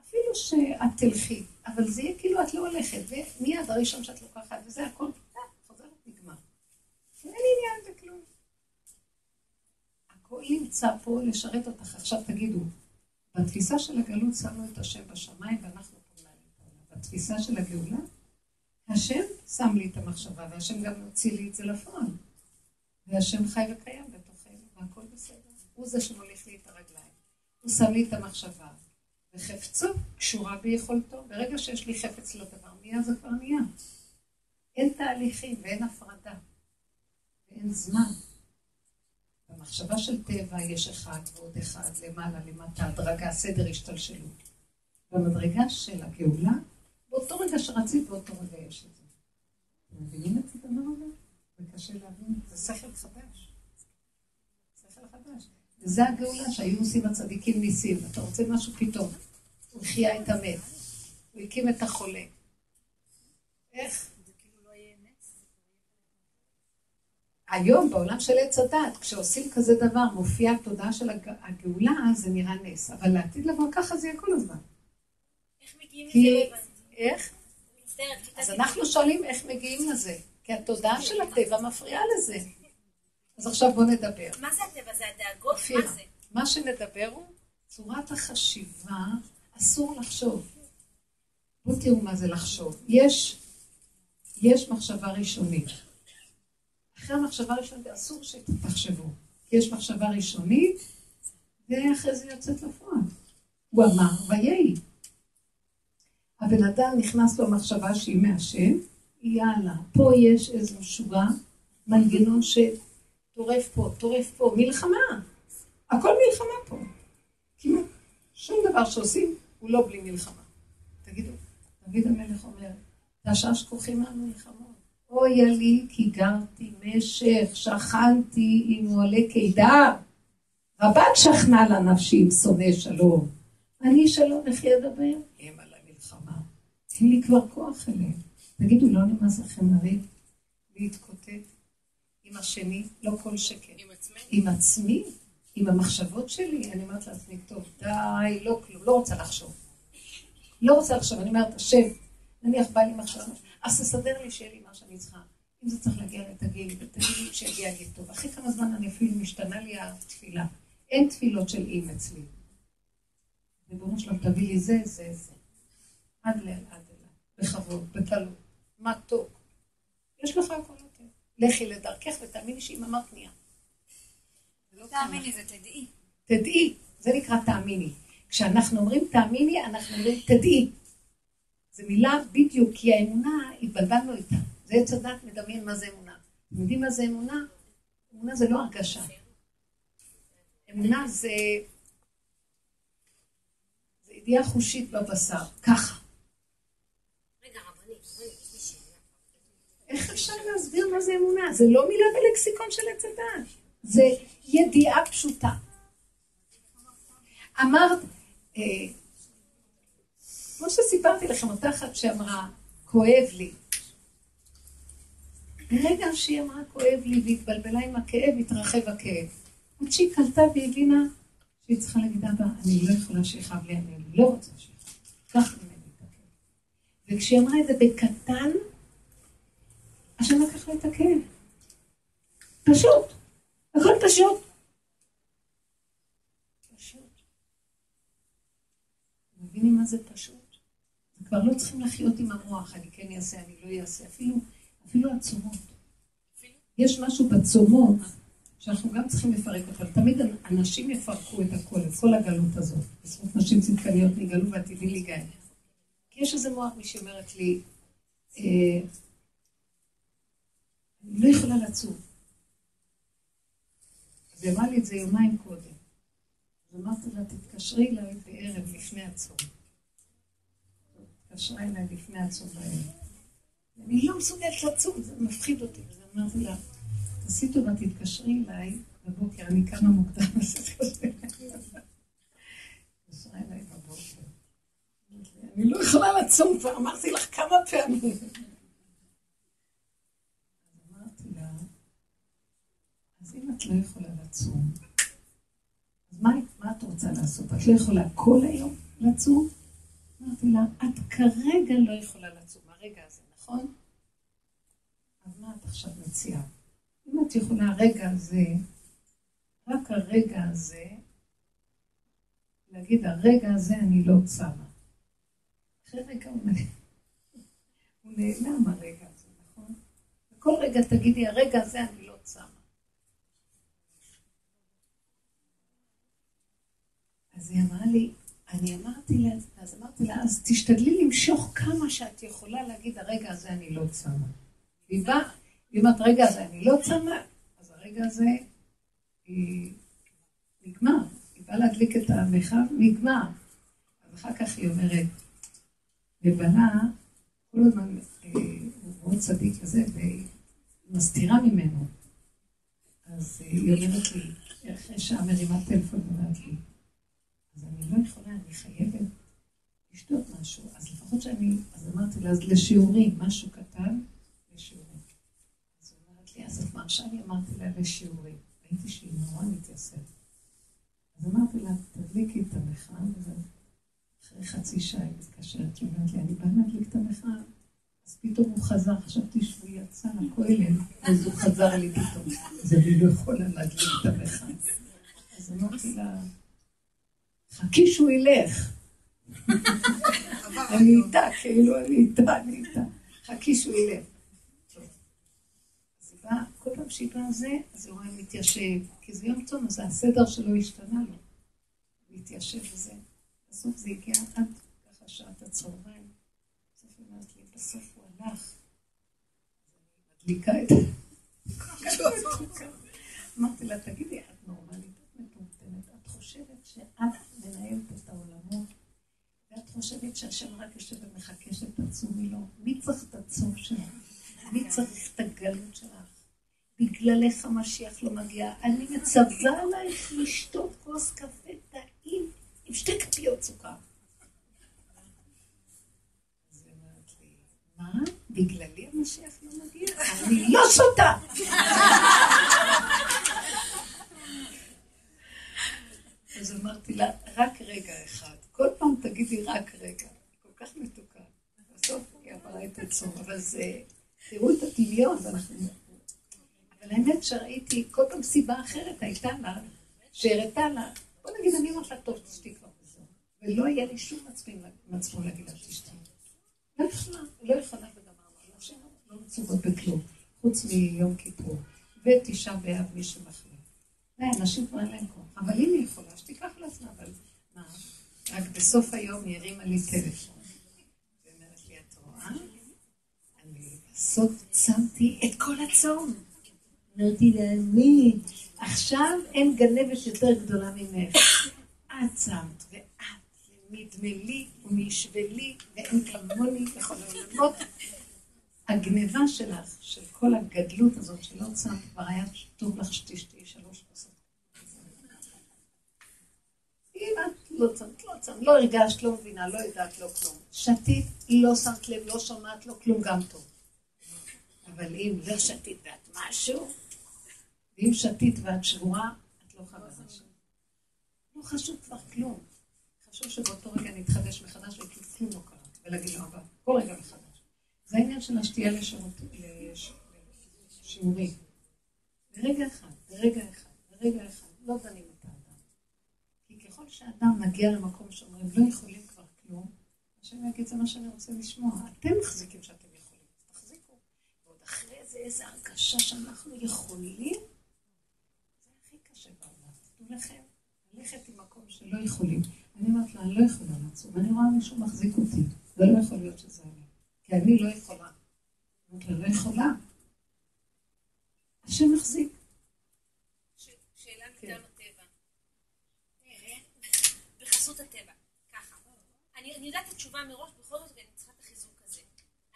Speaker 1: אפילו שאת תלכי, אבל זה יהיה כאילו את לא הולכת, ומיד הראשון שאת לוקחת, וזה הכל, אה, חוזרת, נגמר. אין עניין בכלום. הכל נמצא פה לשרת אותך. עכשיו תגידו, בתפיסה של הגלות שמנו את השם בשמיים ואנחנו פה מעלים. בתפיסה של הגאולה, השם שם לי את המחשבה, והשם גם מוציא לי את זה לפועל. והשם חי וקיים בתוכנו, והכל בסדר. הוא זה שמוליך לי את הרגליים. הוא שם לי את המחשבה, וחפצו קשורה ביכולתו. ברגע שיש לי חפץ לדבר, נהיה זה כבר נהיה. אין תהליכים ואין הפרדה. ואין זמן. במחשבה של טבע יש אחד ועוד אחד, למעלה, למטה, הדרגה, סדר השתלשלות. במדרגה של הגאולה, באותו רגע שרצית, באותו רגע יש את זה. אתם מבינים את הדבר הזה? זה קשה להבין, זה שכל חדש. שכל חדש. וזה הגאולה שהיו עושים הצדיקים ניסים. אתה רוצה משהו פתאום. הוא החיה את המת. הוא הקים את החולה. איך? היום בעולם של עץ הדת, כשעושים כזה דבר, מופיעה התודעה של הגאולה, זה נראה נס. אבל לעתיד לבוא ככה זה יהיה כל הזמן.
Speaker 4: איך מגיעים. לזה?
Speaker 1: איך? אז אנחנו שואלים איך מגיעים לזה. כי התודעה של הטבע מפריעה לזה. אז עכשיו בואו נדבר.
Speaker 4: מה זה הטבע? זה הדאגות? מה זה?
Speaker 1: מה שנדבר הוא צורת החשיבה, אסור לחשוב. בואו תראו מה זה לחשוב. יש, יש מחשבה ראשונית. אחרי המחשבה הראשונית אסור שתחשבו. יש מחשבה ראשונית, ואחרי זה יוצאת לפועל. הוא אמר, ויהי. הבן אדם נכנס לו מחשבה שהיא מהשם, יאללה, פה יש איזו שורה, מנגנון שטורף פה, טורף פה, מלחמה. הכל מלחמה פה. כמעט. שום דבר שעושים הוא לא בלי מלחמה. תגידו, דוד המלך אומר, תשש כוחי מהמלחמות. אוי לי כי גרתי משך, שכנתי עם מועלי קידר. רבת שכנה לה נפשי עם שונא שלום. אני שלום, איך ידבר? הם על המלחמה. אין לי כבר כוח אליהם. תגידו, לא נמאס לכם לריב? להתקוטט עם השני? לא כל שכן.
Speaker 2: עם עצמנו.
Speaker 1: עם עצמי? עם המחשבות שלי? אני אומרת לעצמי, טוב, די, לא כלום, לא רוצה לחשוב. לא רוצה לחשוב, אני אומרת, השם, נניח בא לי מחשבה, אז תסדר לי שיהיה לי מה שאני צריכה. אם זה צריך להגיע לתגיל, ותגיד לי שיגיע לי טוב. אחרי כמה זמן אני אפילו משתנה לי התפילה. אין תפילות של אם אצלי. ריבונו שלום, תביא לי זה, זה, זה. עד לאל, עד אליי. בכבוד, בקלות. מתוק. יש לך הכל יותר. לכי לדרכך ותאמיני שאם אמרת נהיה. לא
Speaker 5: תאמיני, זה תדעי.
Speaker 1: תדעי, זה נקרא תאמיני. כשאנחנו אומרים תאמיני, אנחנו אומרים תדעי. זו מילה בדיוק, כי האמונה, התבלבלנו איתה. זה עץ הדת מדמיין מה זה אמונה. אתם יודעים מה זה אמונה? אמונה זה לא הרגשה. אמונה זה, זה ידיעה חושית בבשר, ככה.
Speaker 3: רגע, רבנית, רגע, יש לי שאלה.
Speaker 1: איך אפשר להסביר מה זה אמונה? זה לא מילה בלקסיקון של עץ הדת. זה ידיעה פשוטה. אמרת, אה, כמו שסיפרתי לכם, אותה אחת שאמרה, כואב לי. ברגע שהיא אמרה כואב לי והתבלבלה עם הכאב, התרחב הכאב. עד שהיא קלטה והבינה שהיא צריכה להגיד, אבא, אני לא יכולה שיכאב לי, אני לא רוצה שיכאב. קח ממני את הכאב. וכשהיא אמרה את זה בקטן, השם לקח לה את הכאב. פשוט. הכל פשוט. פשוט. מבינים מה זה פשוט? כבר לא צריכים לחיות עם המוח, אני כן אעשה, אני לא אעשה, אפילו, אפילו הצומות. יש משהו בצומות שאנחנו גם צריכים לפרק אותם. תמיד אנשים יפרקו את הכל, את כל הגלות הזאת. בזכות נשים צדקניות נגאלו ועתידי להיגאל. כי יש איזה מוח, מי שאומרת לי, אה, לא יכולה לצום. אז היא אמרה לי את זה יומיים קודם. אז אמרתי לה, תתקשרי אליי בערב לפני הצום. התקשרה אליי לפני הצום בערב. אני לא מסוגלת לצום, זה מפחיד אותי. אז אמרתי לה, תעשי טובה, תתקשרי אליי בבוקר, אני קמה מוקדם, <laughs> אז תתקשרי אליי בבוקר. אני לא יכולה לצום כבר, אמרתי לך כמה פעמים. אז אמרתי לה, אז אם את לא יכולה לצום, אז מה, מה את רוצה לעשות? את לא יכולה כל היום לצום? אמרתי לה, את כרגע לא יכולה לצום, הרגע הזה, נכון? אז מה את עכשיו מציעה? אם את יכולה הרגע הזה, רק הרגע הזה, להגיד, הרגע הזה אני לא צמה. אחרי רגע הוא נעלם, הרגע הזה, נכון? וכל רגע תגידי, הרגע הזה אני לא צמה. אז היא אמרה לי, אני אמרתי לה, אז אמרתי לה, אז תשתדלי למשוך כמה שאת יכולה להגיד, הרגע הזה אני לא צמה. והיא באה, היא אומרת, רגע הזה אני לא צמה, אז הרגע הזה היא נגמר. היא באה להדליק את המרחב, נגמר. אז אחר כך היא אומרת, ובנה, כל הזמן, אה, הוא מאוד צדיק כזה, והיא מסתירה ממנו. אז אה, היא אומרת לי, אחרי שעה מרימה טלפון ואומרת לי, אז אני לא יכולה, אני חייבת לשתות משהו. אז לפחות שאני, אז אמרתי לה, אז לשיעורים, משהו קטן, לשיעורים. אז היא אומרת לי, אז את מרשה לי? אמרתי לה, לשיעורים. ראיתי שהיא נורא מתייסרת. אז אמרתי לה, תדליקי את המחאה, ואחרי חצי שעה היא מתקשרת, היא אומרת לי, אני באה להדליק את המחאה. אז פתאום הוא חזר, חשבתי שהוא יצא לכולל, אז הוא חזר לי פתאום. אז אני לא יכולה להדליק את המחאה. אז אמרתי לה, חכי שהוא ילך. <laughs> אני איתה, כאילו אני איתה, אני איתה. חכי שהוא ילך. אז כל פעם שהיא באה זה, אז היא רואה מתיישב, כי זה יום צום, אז הסדר שלו השתנה לו. מתיישב וזה. בסוף זה הגיע עד ככה שעת הצהריים. בסוף היא אומרת לי, בסוף הוא הלך. מדליקה את זה. <laughs> אמרתי לה, תגידי, את נורמלית, את מטומטמת, את חושבת שאת מנהלת את העולמות, ואת חושבת שהשם רק יושב ומחכה שתצומי לו. מי צריך את הצום שלך? מי צריך את הגלות שלך? בגללך המשיח לא מגיע. אני מצווה עלייך לשתות כוס קפה טעים עם שתי כפיות סוכר. אז היא אומרת לי, מה? בגללי המשיח לא מגיע? אני לא שותה! אז אמרתי לה, רק רגע אחד. כל פעם תגידי רק רגע. כל כך מתוקה. בסוף היא עברה את הצום, אבל זה... תראו את הדמיון, ואנחנו... אבל האמת שראיתי, כל פעם סיבה אחרת הייתה לה, שהראתה לה, בוא נגיד, אני אומרת לה, טוב, תשתי כבר וזהו. ולא היה לי שום מצפון להגיד לה, תשתי. לא יכולה, לא יכולה וגמרנו. נשים לא מצוות בכלום, חוץ מיום כיפור. ותשעה באב מי שמחליט. אנשים כבר אין להם כוח. אבל אם היא יכולה, שתיקח לעצמה, אבל מה? רק בסוף היום היא הרימה לי טלפון. ואומרת לי, את רואה? אני בסוף צמתי את כל הצום. אמרתי לה, מי? עכשיו אין גנבת יותר גדולה ממך. את צמת, ואת, נדמה לי ומישווה לי, ואין כמוני בכל העולמות. הגניבה שלך, של כל הגדלות הזאת שלא צמת, כבר היה טוב לך שתשתי שלוש אם את לא צמת, לא צמת, לא הרגשת, לא מבינה, לא יודעת, לא כלום. שתית, לא שמת לב, לא שומעת, לא כלום, גם טוב. אבל אם לא שתית ואת משהו, ואם שתית ואת שבורה, את לא חווה משהו. לא חשוב כבר כלום. חשוב שבאותו רגע נתחדש מחדש וכאילו כלום לא קרה. ולהגיד לו, אבל כל רגע מחדש. זה העניין של השתייה לשיעורים. ברגע אחד, ברגע אחד, ברגע אחד, לא דנים ככל שאדם מגיע למקום שאומרים, לא יכולים כבר כלום, השם יגיד, זה מה שאני רוצה לשמוע. אתם מחזיקים שאתם יכולים, תחזיקו. ועוד אחרי זה איזו הרגשה שאנחנו יכולים, זה הכי קשה בעולם. תנו לכם ללכת למקום שלא יכולים. אני אומרת לה, אני לא יכולה לעצום, אני רואה מישהו מחזיק אותי, זה לא יכול להיות שזה אני. כי אני לא יכולה. אמרתי לה, לא יכולה. השם מחזיק.
Speaker 4: שאלה מטעם הטבע. בחסות הטבע, ככה. אני יודעת את התשובה מראש, בכל זאת אני צריכה את החיזוק הזה.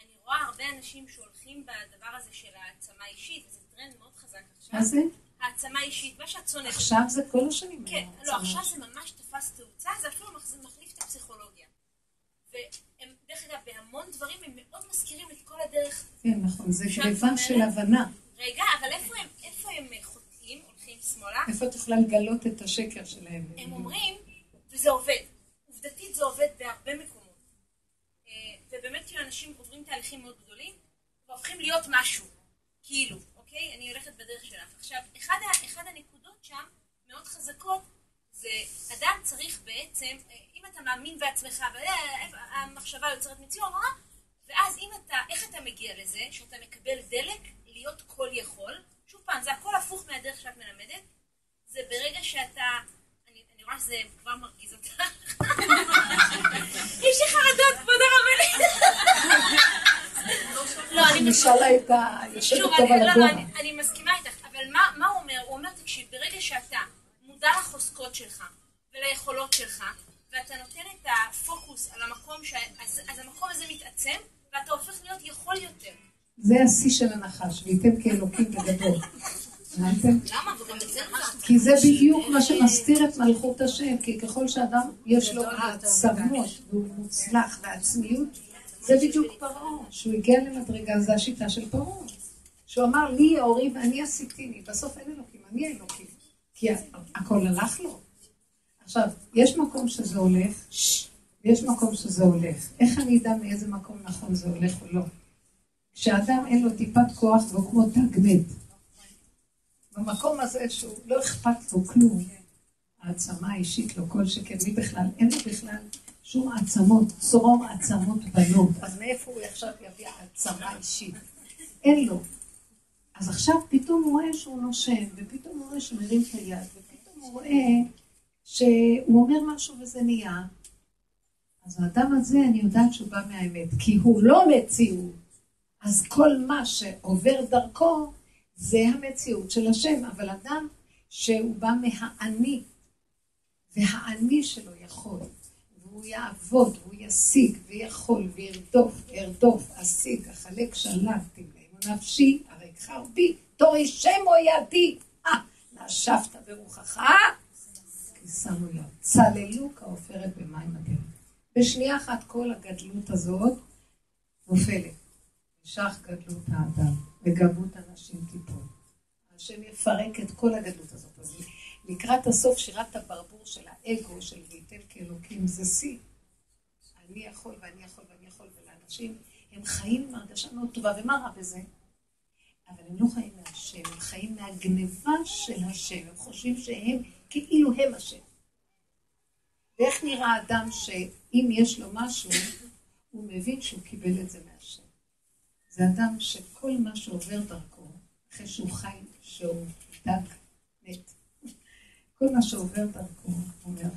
Speaker 4: אני רואה הרבה אנשים שהולכים בדבר הזה של העצמה אישית, וזה טרנד מאוד חזק עכשיו.
Speaker 1: מה זה?
Speaker 4: העצמה אישית, מה שאת שונאת.
Speaker 1: עכשיו זה כל השנים.
Speaker 4: כן, לא, עכשיו זה ממש תפס תאוצה, זה אפילו מחליף את הפסיכולוגיה. והם, דרך אגב, בהמון דברים הם מאוד מזכירים את כל הדרך.
Speaker 1: כן, נכון, זה גניבה של הבנה.
Speaker 4: רגע, אבל איפה הם, איפה הם חוטאים, הולכים שמאלה?
Speaker 1: איפה את יכולה לגלות את השקר שלהם?
Speaker 4: הם אומרים, וזה עובד. עובדתית זה עובד בהרבה מקומות. אה, ובאמת כאילו אנשים עוברים תהליכים מאוד גדולים, והופכים להיות משהו. כאילו, אוקיי? אני הולכת בדרך שלך. עכשיו, אחד, אחד הנקודות שם, מאוד חזקות, זה אדם צריך בעצם, אם אתה מאמין בעצמך, המחשבה יוצרת מציאות, ואז אם אתה, איך אתה מגיע לזה, שאתה מקבל דלק להיות כל יכול, שוב פעם, זה הכל הפוך מהדרך שאת מלמדת, זה ברגע שאתה, רואה שזה כבר מרגיז אותך. <laughs> יש לי חרדות, כבוד הרבנית. לא, אני
Speaker 1: טוב
Speaker 4: אני, מסכימה איתך, אבל מה, הוא אומר? הוא אומר, תקשיב, ברגע שאתה מודע לחוזקות שלך וליכולות שלך, ואתה נותן את הפוקוס על המקום, ש... אז, אז המקום הזה מתעצם, ואתה הופך להיות יכול יותר.
Speaker 1: זה השיא של הנחש, וייתם כאלוקים בגדול. <laughs> כי זה בדיוק מה שמסתיר את מלכות השם, כי ככל שאדם יש לו העצמות והוא מוצלח ועצמיות, זה בדיוק פרעה, שהוא הגיע למדרגה, זה השיטה של פרעה. שהוא אמר לי יאורי ואני עשיתיני, בסוף אין אלוקים, אני האלוקים, כי הכל הלך לו. עכשיו, יש מקום שזה הולך, ויש מקום שזה הולך. איך אני אדע מאיזה מקום נכון זה הולך או לא? כשאדם אין לו טיפת כוח והוא כמו תג מת. במקום הזה שהוא לא אכפת לו כלום, העצמה האישית לו כל שכן, מי בכלל, אין לו בכלל שום עצמות, צרור עצמות בנות, אז מאיפה הוא עכשיו יביא עצמה אישית? אין לו. אז עכשיו פתאום הוא רואה שהוא נושם, ופתאום הוא רואה שהוא מרים את היד, ופתאום הוא רואה שהוא אומר משהו וזה נהיה. אז האדם הזה, אני יודעת שהוא בא מהאמת, כי הוא לא מציאות. אז כל מה שעובר דרכו, זה המציאות של השם, אבל אדם שהוא בא מהאני, והאני שלו יכול, והוא יעבוד, והוא ישיג, ויכול, וירדוף, וירדוף, אשיג, אחלק שלב, תמלאנו נפשי, חרבי, תורי שמו ידי, אה, נשבת ברוחך, כי שמו יד. צללו כעופרת במים הדרך. בשנייה אחת כל הגדלות הזאת נופלת. נשך גדלות האדם, וגבות הנשים תיפול. השם יפרק את כל הגדלות הזאת. אז לקראת הסוף שירת הברבור של האגו, של וייתן כאלוקים, זה שיא. אני יכול ואני יכול ואני יכול, ולאנשים, הם חיים עם הרגשה מאוד טובה, ומה רע בזה? אבל הם לא חיים מהשם, הם חיים מהגניבה של השם, הם חושבים שהם כאילו הם השם. ואיך נראה אדם שאם יש לו משהו, הוא מבין שהוא קיבל את זה מהשם. זה אדם שכל מה שעובר דרכו, אחרי שהוא חי, שהוא דק, מת, כל מה שעובר דרכו, הוא אומר,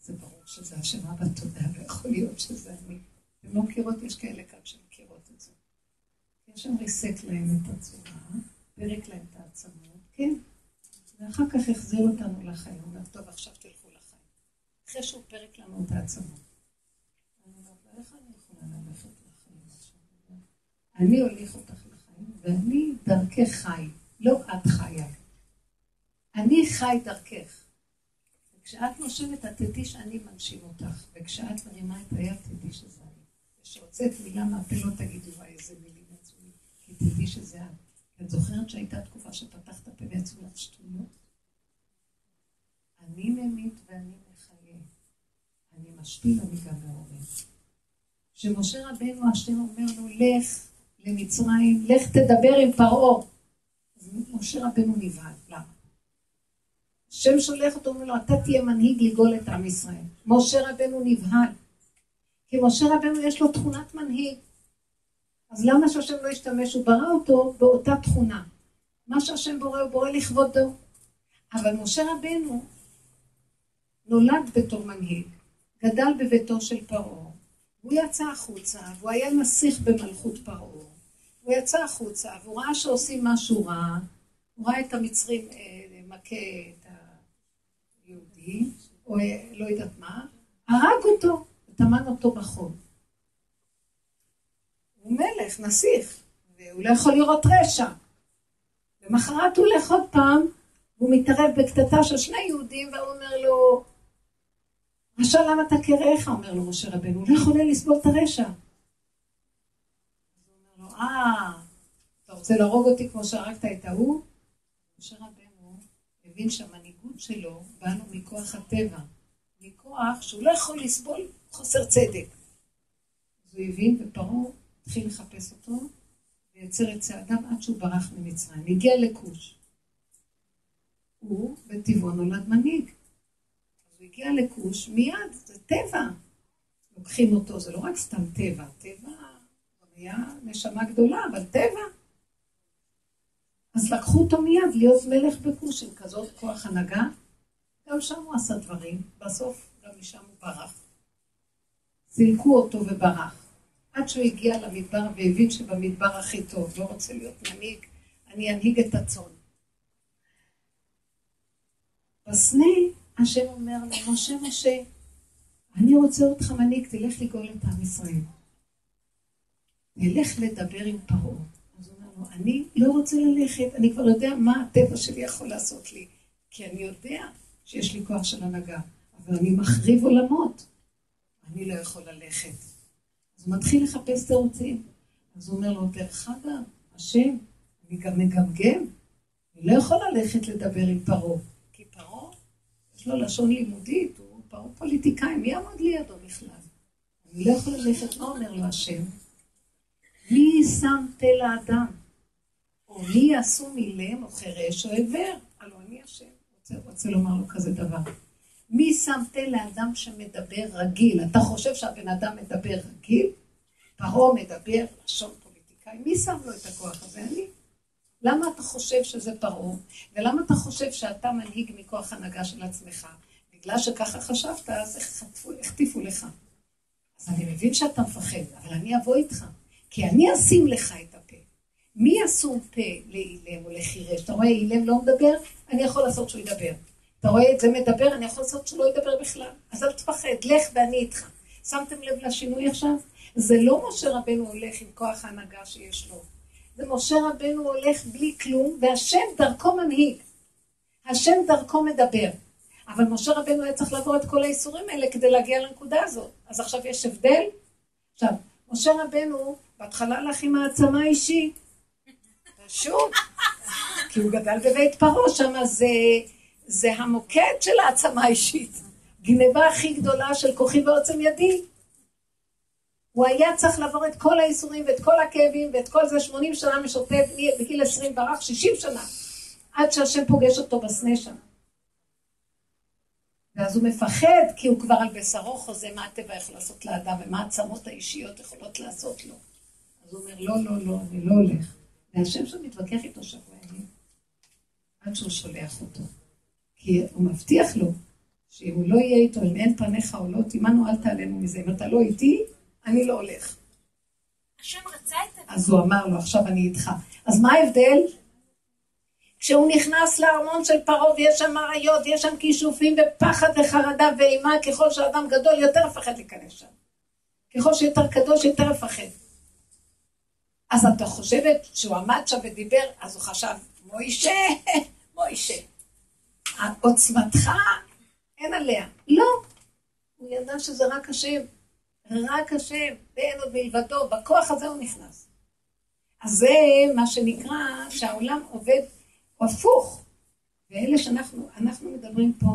Speaker 1: זה ברור שזה השם אבא תודה, ויכול להיות שזה אני. אתם לא מכירות, יש כאלה כאן שמכירות את זה. השם ריסק להם את הצורה, פירק להם את העצמות, כן, ואחר כך החזיר אותנו לחיים. הוא אומר, טוב, עכשיו תלכו לחיים. אחרי שהוא פירק לנו את העצמות. אני אומרת איך אני יכולה ללכת? אני הוליך אותך לחיים, ואני דרכך חי, לא את חיה. אני חי דרכך. וכשאת נושמת, את תדעי שאני מנשים אותך, וכשאת מרימה את היד, תדעי שזה אני. וכשהוצאת מילה מהפה, לא תגידי, וואי, איזה מילים לי, כי תדעי שזה את. את זוכרת שהייתה תקופה שפתחת פה ויצאו לך שטויות? אני ממית ואני מחיה. אני משפיל, אני גם מעורר. כשמשה רבנו, השם אומר לו, לך למצרים, לך תדבר עם פרעה. אז משה רבנו נבהל, למה? השם שולח אותו, אומר לו, אתה תהיה מנהיג לגאול את עם ישראל. משה רבנו נבהל. כי משה רבנו יש לו תכונת מנהיג. אז למה שהשם לא ישתמש? הוא ברא אותו באותה תכונה. מה שהשם בורא, הוא בורא לכבודו. אבל משה רבנו נולד בתור מנהיג, גדל בביתו של פרעה, הוא יצא החוצה, והוא היה נסיך במלכות פרעה. הוא יצא החוצה, והוא ראה שעושים משהו רע, הוא ראה את המצרים אה, מכה את היהודי, או אה, לא יודעת מה, הרג אותו, וטמן אותו בחול. הוא מלך, נסיך, והוא לא יכול לראות רשע. למחרת הוא הולך עוד פעם, והוא מתערב בקטטה של שני יהודים, והוא אומר לו, רשע למה אתה כרעך? אומר לו משה רבנו, הוא לא יכול לסבול את הרשע. אז הוא אומר לו, אה, אתה רוצה להרוג אותי כמו שהרגת את ההוא? משה רבנו הבין שהמנהיגות שלו באה לו מכוח הטבע, מכוח שהוא לא יכול לסבול חוסר צדק. אז הוא הבין, ופרעה התחיל לחפש אותו, ויצר את צעדיו עד שהוא ברח ממצרים. הגיע לכוש. הוא בטבעו נולד מנהיג. אז הוא הגיע לכוש מיד, זה טבע. לוקחים אותו, זה לא רק סתם טבע, טבע היה נשמה גדולה, אבל טבע. אז לקחו אותו מיד להיות מלך בכוש עם כזאת כוח הנהגה. גם שם הוא עשה דברים, בסוף גם משם הוא ברח. סילקו אותו וברח. עד שהוא הגיע למדבר והבין שבמדבר הכי טוב, לא רוצה להיות מנהיג, אני אנהיג את הצאן. בסנה השם אומר לו, משה משה, אני רוצה אותך מנהיג, תלך לגאול את עם ישראל. נלך לדבר עם פרעה. אז הוא אומר לו, אני לא רוצה ללכת, אני כבר יודע מה הטבע שלי יכול לעשות לי, כי אני יודע שיש לי כוח של הנהגה, אבל אני מחריב עולמות. אני לא יכול ללכת. אז הוא מתחיל לחפש תירוצים. אז הוא אומר לו, דרך אגב, השם, אני גם מגמגם, אני לא יכול ללכת לדבר עם פרעה, כי פרעה, יש לו לשון לימודית, הוא פרעה פוליטיקאי, מי יעמוד לידו בכלל? אני לא יכול ללכת, מה אומר לו השם? מי שם תל האדם? או מי יעשו מילם או חירש או עיוור? הלוא אני השם. רוצה, רוצה לומר לו כזה דבר. מי שם פה לאדם שמדבר רגיל? אתה חושב שהבן אדם מדבר רגיל? פרעה מדבר לשון פוליטיקאי. מי שם לו את הכוח הזה? אני. למה אתה חושב שזה פרעה? ולמה אתה חושב שאתה מנהיג מכוח הנהגה של עצמך? בגלל שככה חשבת, אז החטיפו לך. אז אני מבין שאתה מפחד, אבל אני אבוא איתך. כי אני אשים לך את הפה. מי ישום פה לאילם או לחירש? אתה רואה, אילם לא מדבר, אני יכול לעשות שהוא ידבר. אתה רואה את זה מדבר, אני יכול לעשות שהוא לא ידבר בכלל. אז אל תפחד, לך ואני איתך. שמתם לב לשינוי עכשיו? זה לא משה רבנו הולך עם כוח ההנהגה שיש לו. זה משה רבנו הולך בלי כלום, והשם דרכו מנהיג. השם דרכו מדבר. אבל משה רבנו היה צריך לעבור את כל האיסורים האלה כדי להגיע לנקודה הזאת. אז עכשיו יש הבדל. עכשיו, משה רבנו בהתחלה הלך עם העצמה אישית. פשוט. כי הוא גדל בבית פרעה, שם זה, זה המוקד של העצמה האישית. גניבה הכי גדולה של כוחי ועוצם ידי. הוא היה צריך לעבור את כל האיסורים ואת כל הכאבים ואת כל זה 80 שנה משוטט, בגיל 20 ברח 60 שנה, עד שהשם פוגש אותו בסנה שם. ואז הוא מפחד, כי הוא כבר על בשרו חוזה מה הטבע יכול לעשות לאדם ומה העצמות האישיות יכולות לעשות לו. אז הוא אומר, לא, לא, לא, אני לא הולך. והשם שם מתווכח איתו שבוע ימים, עד שהוא שולח אותו. כי הוא מבטיח לו, שאם הוא לא יהיה איתו, אם אין פניך או לא תימנו, אל תעלנו מזה. אם אתה לא איתי, אני לא הולך.
Speaker 4: השם רצה את זה.
Speaker 1: אז הוא אמר לו, עכשיו אני איתך. אז מה ההבדל? כשהוא נכנס לארמון של פרעה ויש שם אריות, יש שם כישופים ופחד וחרדה ואימה, ככל שאדם גדול יותר מפחד להיכנס שם. ככל שיותר קדוש יותר מפחד. אז אתה חושבת שהוא עמד שם ודיבר, אז הוא חשב, מוישה, <laughs> מוישה. עוצמתך אין עליה. לא. הוא ידע שזה רק השם. רק השם, ואין עוד מלבדו. בכוח הזה הוא נכנס. אז זה מה שנקרא שהעולם עובד הפוך. ואלה שאנחנו אנחנו מדברים פה,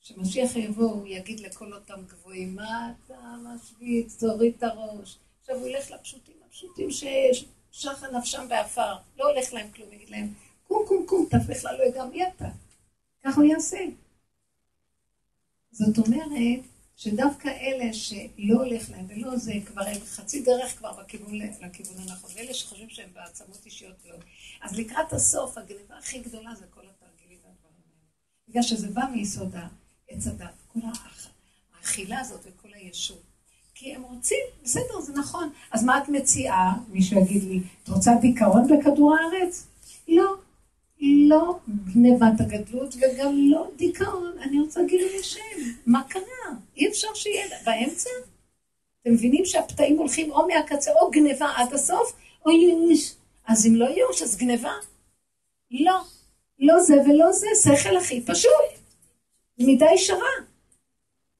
Speaker 1: שמשיח יבוא, הוא יגיד לכל אותם גבוהים, מה אתה משוויץ, תוריד את הראש. עכשיו הוא ילך לפשוטים הפשוטים ששחה נפשם בעפר, לא הולך להם כלום, יגיד להם, קום קום קום, אתה בכלל לא יודע מי אתה. ככה הוא יעשה. זאת אומרת, שדווקא אלה שלא הולך להם ולא זה, כבר הם חצי דרך כבר בכיוון, לכיוון הנכון, ואלה שחושבים שהם בעצמות אישיות לא. אז לקראת הסוף, הגניבה הכי גדולה זה כל התרגילים והדברים האלה. בגלל שזה בא מיסוד העץ הדת, כל האכילה הזאת וכל הישות. כי הם רוצים, בסדר, זה נכון. אז מה את מציעה? מישהו יגיד לי, את רוצה דיכאון בכדור הארץ? לא. לא גנבת הגדלות וגם לא דיכאון, אני רוצה גילוי השם. מה קרה? אי אפשר שיהיה באמצע? אתם מבינים שהפתאים הולכים או מהקצה או גניבה עד הסוף, או ייאוש. אז אם לא ייאוש, אז גניבה? לא. לא זה ולא זה, שכל הכי פשוט. מידה ישרה.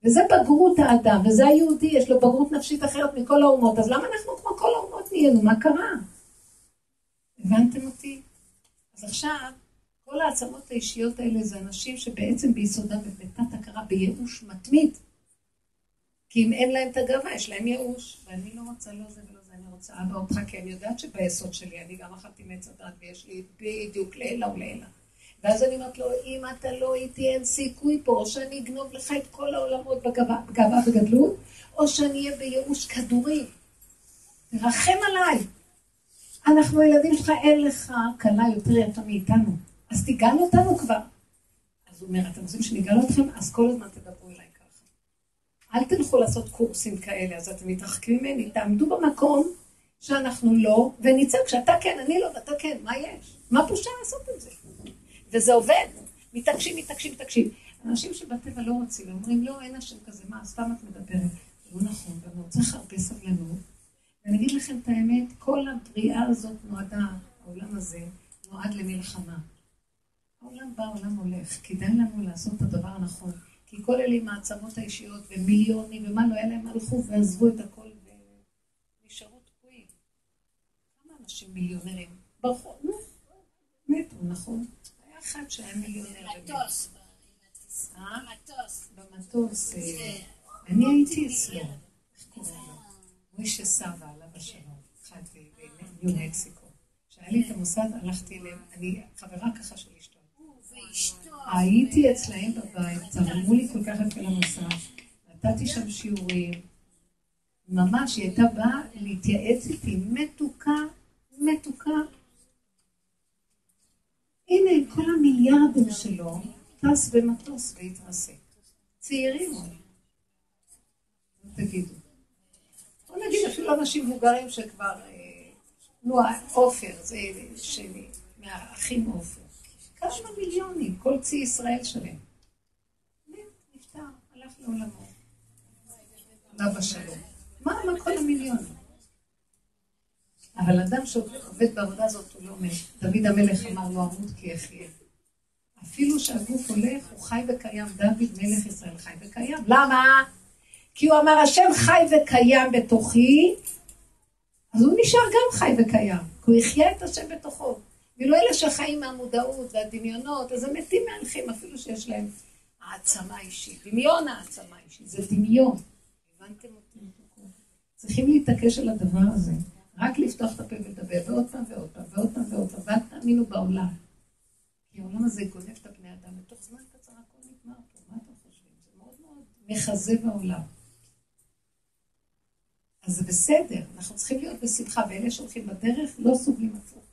Speaker 1: וזה בגרות האדם, וזה היהודי, יש לו בגרות נפשית אחרת מכל האומות, אז למה אנחנו כמו כל האומות נהיינו? מה קרה? הבנתם אותי? אז עכשיו, כל העצמות האישיות האלה זה אנשים שבעצם ביסודם ובתת הכרה בייאוש מתמיד. כי אם אין להם את הגאווה, יש להם ייאוש. ואני לא רוצה לא זה ולא זה, אני רוצה אבא אותך, כי אני יודעת שביסוד שלי אני גם אכלתי מעץ הדת ויש לי בדיוק לעילא ולעילא. ואז אני אומרת לו, אם אתה לא איתי, אין סיכוי פה, או שאני אגנוב לך את כל העולמות בגאווה וגדלות, או שאני אהיה בייאוש כדורי. תרחם עליי. אנחנו ילדים שלך, אין לך כלה יותר יפה מאיתנו. אז תיגל אותנו כבר. אז הוא אומר, אתם רוצים שנגאל אתכם? אז כל הזמן תדברו אליי ככה. אל תלכו לעשות קורסים כאלה, אז אתם מתרחקים ממני, תעמדו במקום שאנחנו לא, ונצא כשאתה כן, אני לא, ואתה כן, מה יש? מה בושה לעשות את זה? וזה עובד. מתעקשים, מתעקשים, מתעקשים. אנשים שבטבע לא רוצים, אומרים, לא, אין השם כזה, מה, סתם את מדברת. לא נכון, גם צריך הרבה סבלנות. ואני אגיד לכם את האמת, כל הבריאה הזאת נועדה, העולם הזה, נועד למלחמה. העולם בא, העולם הולך. כדאי לנו לעשות את הדבר הנכון. כי כל אלה עם העצמות האישיות ומיליונים ומה לא היה להם, הלכו ועזבו את הכל ונשארו תקועים. כמה אנשים מיליונרים? ברחוב, נו, מתו, נכון? אחד שהיה מיליונר.
Speaker 3: מטוס.
Speaker 1: אה?
Speaker 3: מטוס.
Speaker 1: במטוס. אה, אני הייתי אצלו. איך קוראים לו? מוישה סבא, עליו השלום. אחד בניו מקסיקו. כשהיה לי את המוסד, הלכתי אליהם, אני חברה ככה של אשתו. הייתי אצלהם בבית, צרמו לי כל כך יפה למוסד, נתתי שם שיעורים, ממש, היא הייתה באה להתייעץ איתי, מתוקה, מתוקה. הנה, כל המיליארדים שלו טס במטוס והתרסק. צעירים. תגידו. בוא נגיד אפילו אנשים מבוגרים שכבר, אה, נו, עופר, זה שלי, מהאחים עופר. כמה מיליונים, כל צי ישראל שלם. נפטר, הלך לעולמו. עליו השלום. מה, מה כל המיליונים? אבל אדם שעובד בעבודה הזאת הוא לא מת. דוד המלך אמר לו, אמות כי אחיה. אפילו שהגוף הולך, הוא חי וקיים. דוד מלך ישראל חי וקיים. למה? כי הוא אמר, השם חי וקיים בתוכי, אז הוא נשאר גם חי וקיים. כי הוא יחיה את השם בתוכו. ואילו אלה שחיים מהמודעות והדמיונות, אז הם מתים מהלכים, אפילו שיש להם העצמה אישית. דמיון העצמה אישית, זה דמיון. הבנתם אותי? צריכים להתעקש על הדבר הזה. רק לפתוח את הפה ולדבר, ועוד פעם ועוד פעם ועוד פעם ועוד פעם, ואל תאמינו בעולם. כי העולם הזה גונב את הבני אדם, ותוך זמן קצר הכל נגמר פה, מה אתם חושבים? זה מאוד מאוד מחזה בעולם. אז זה בסדר, אנחנו צריכים להיות בשמחה, ואלה שהולכים בדרך לא סובלים הפוך.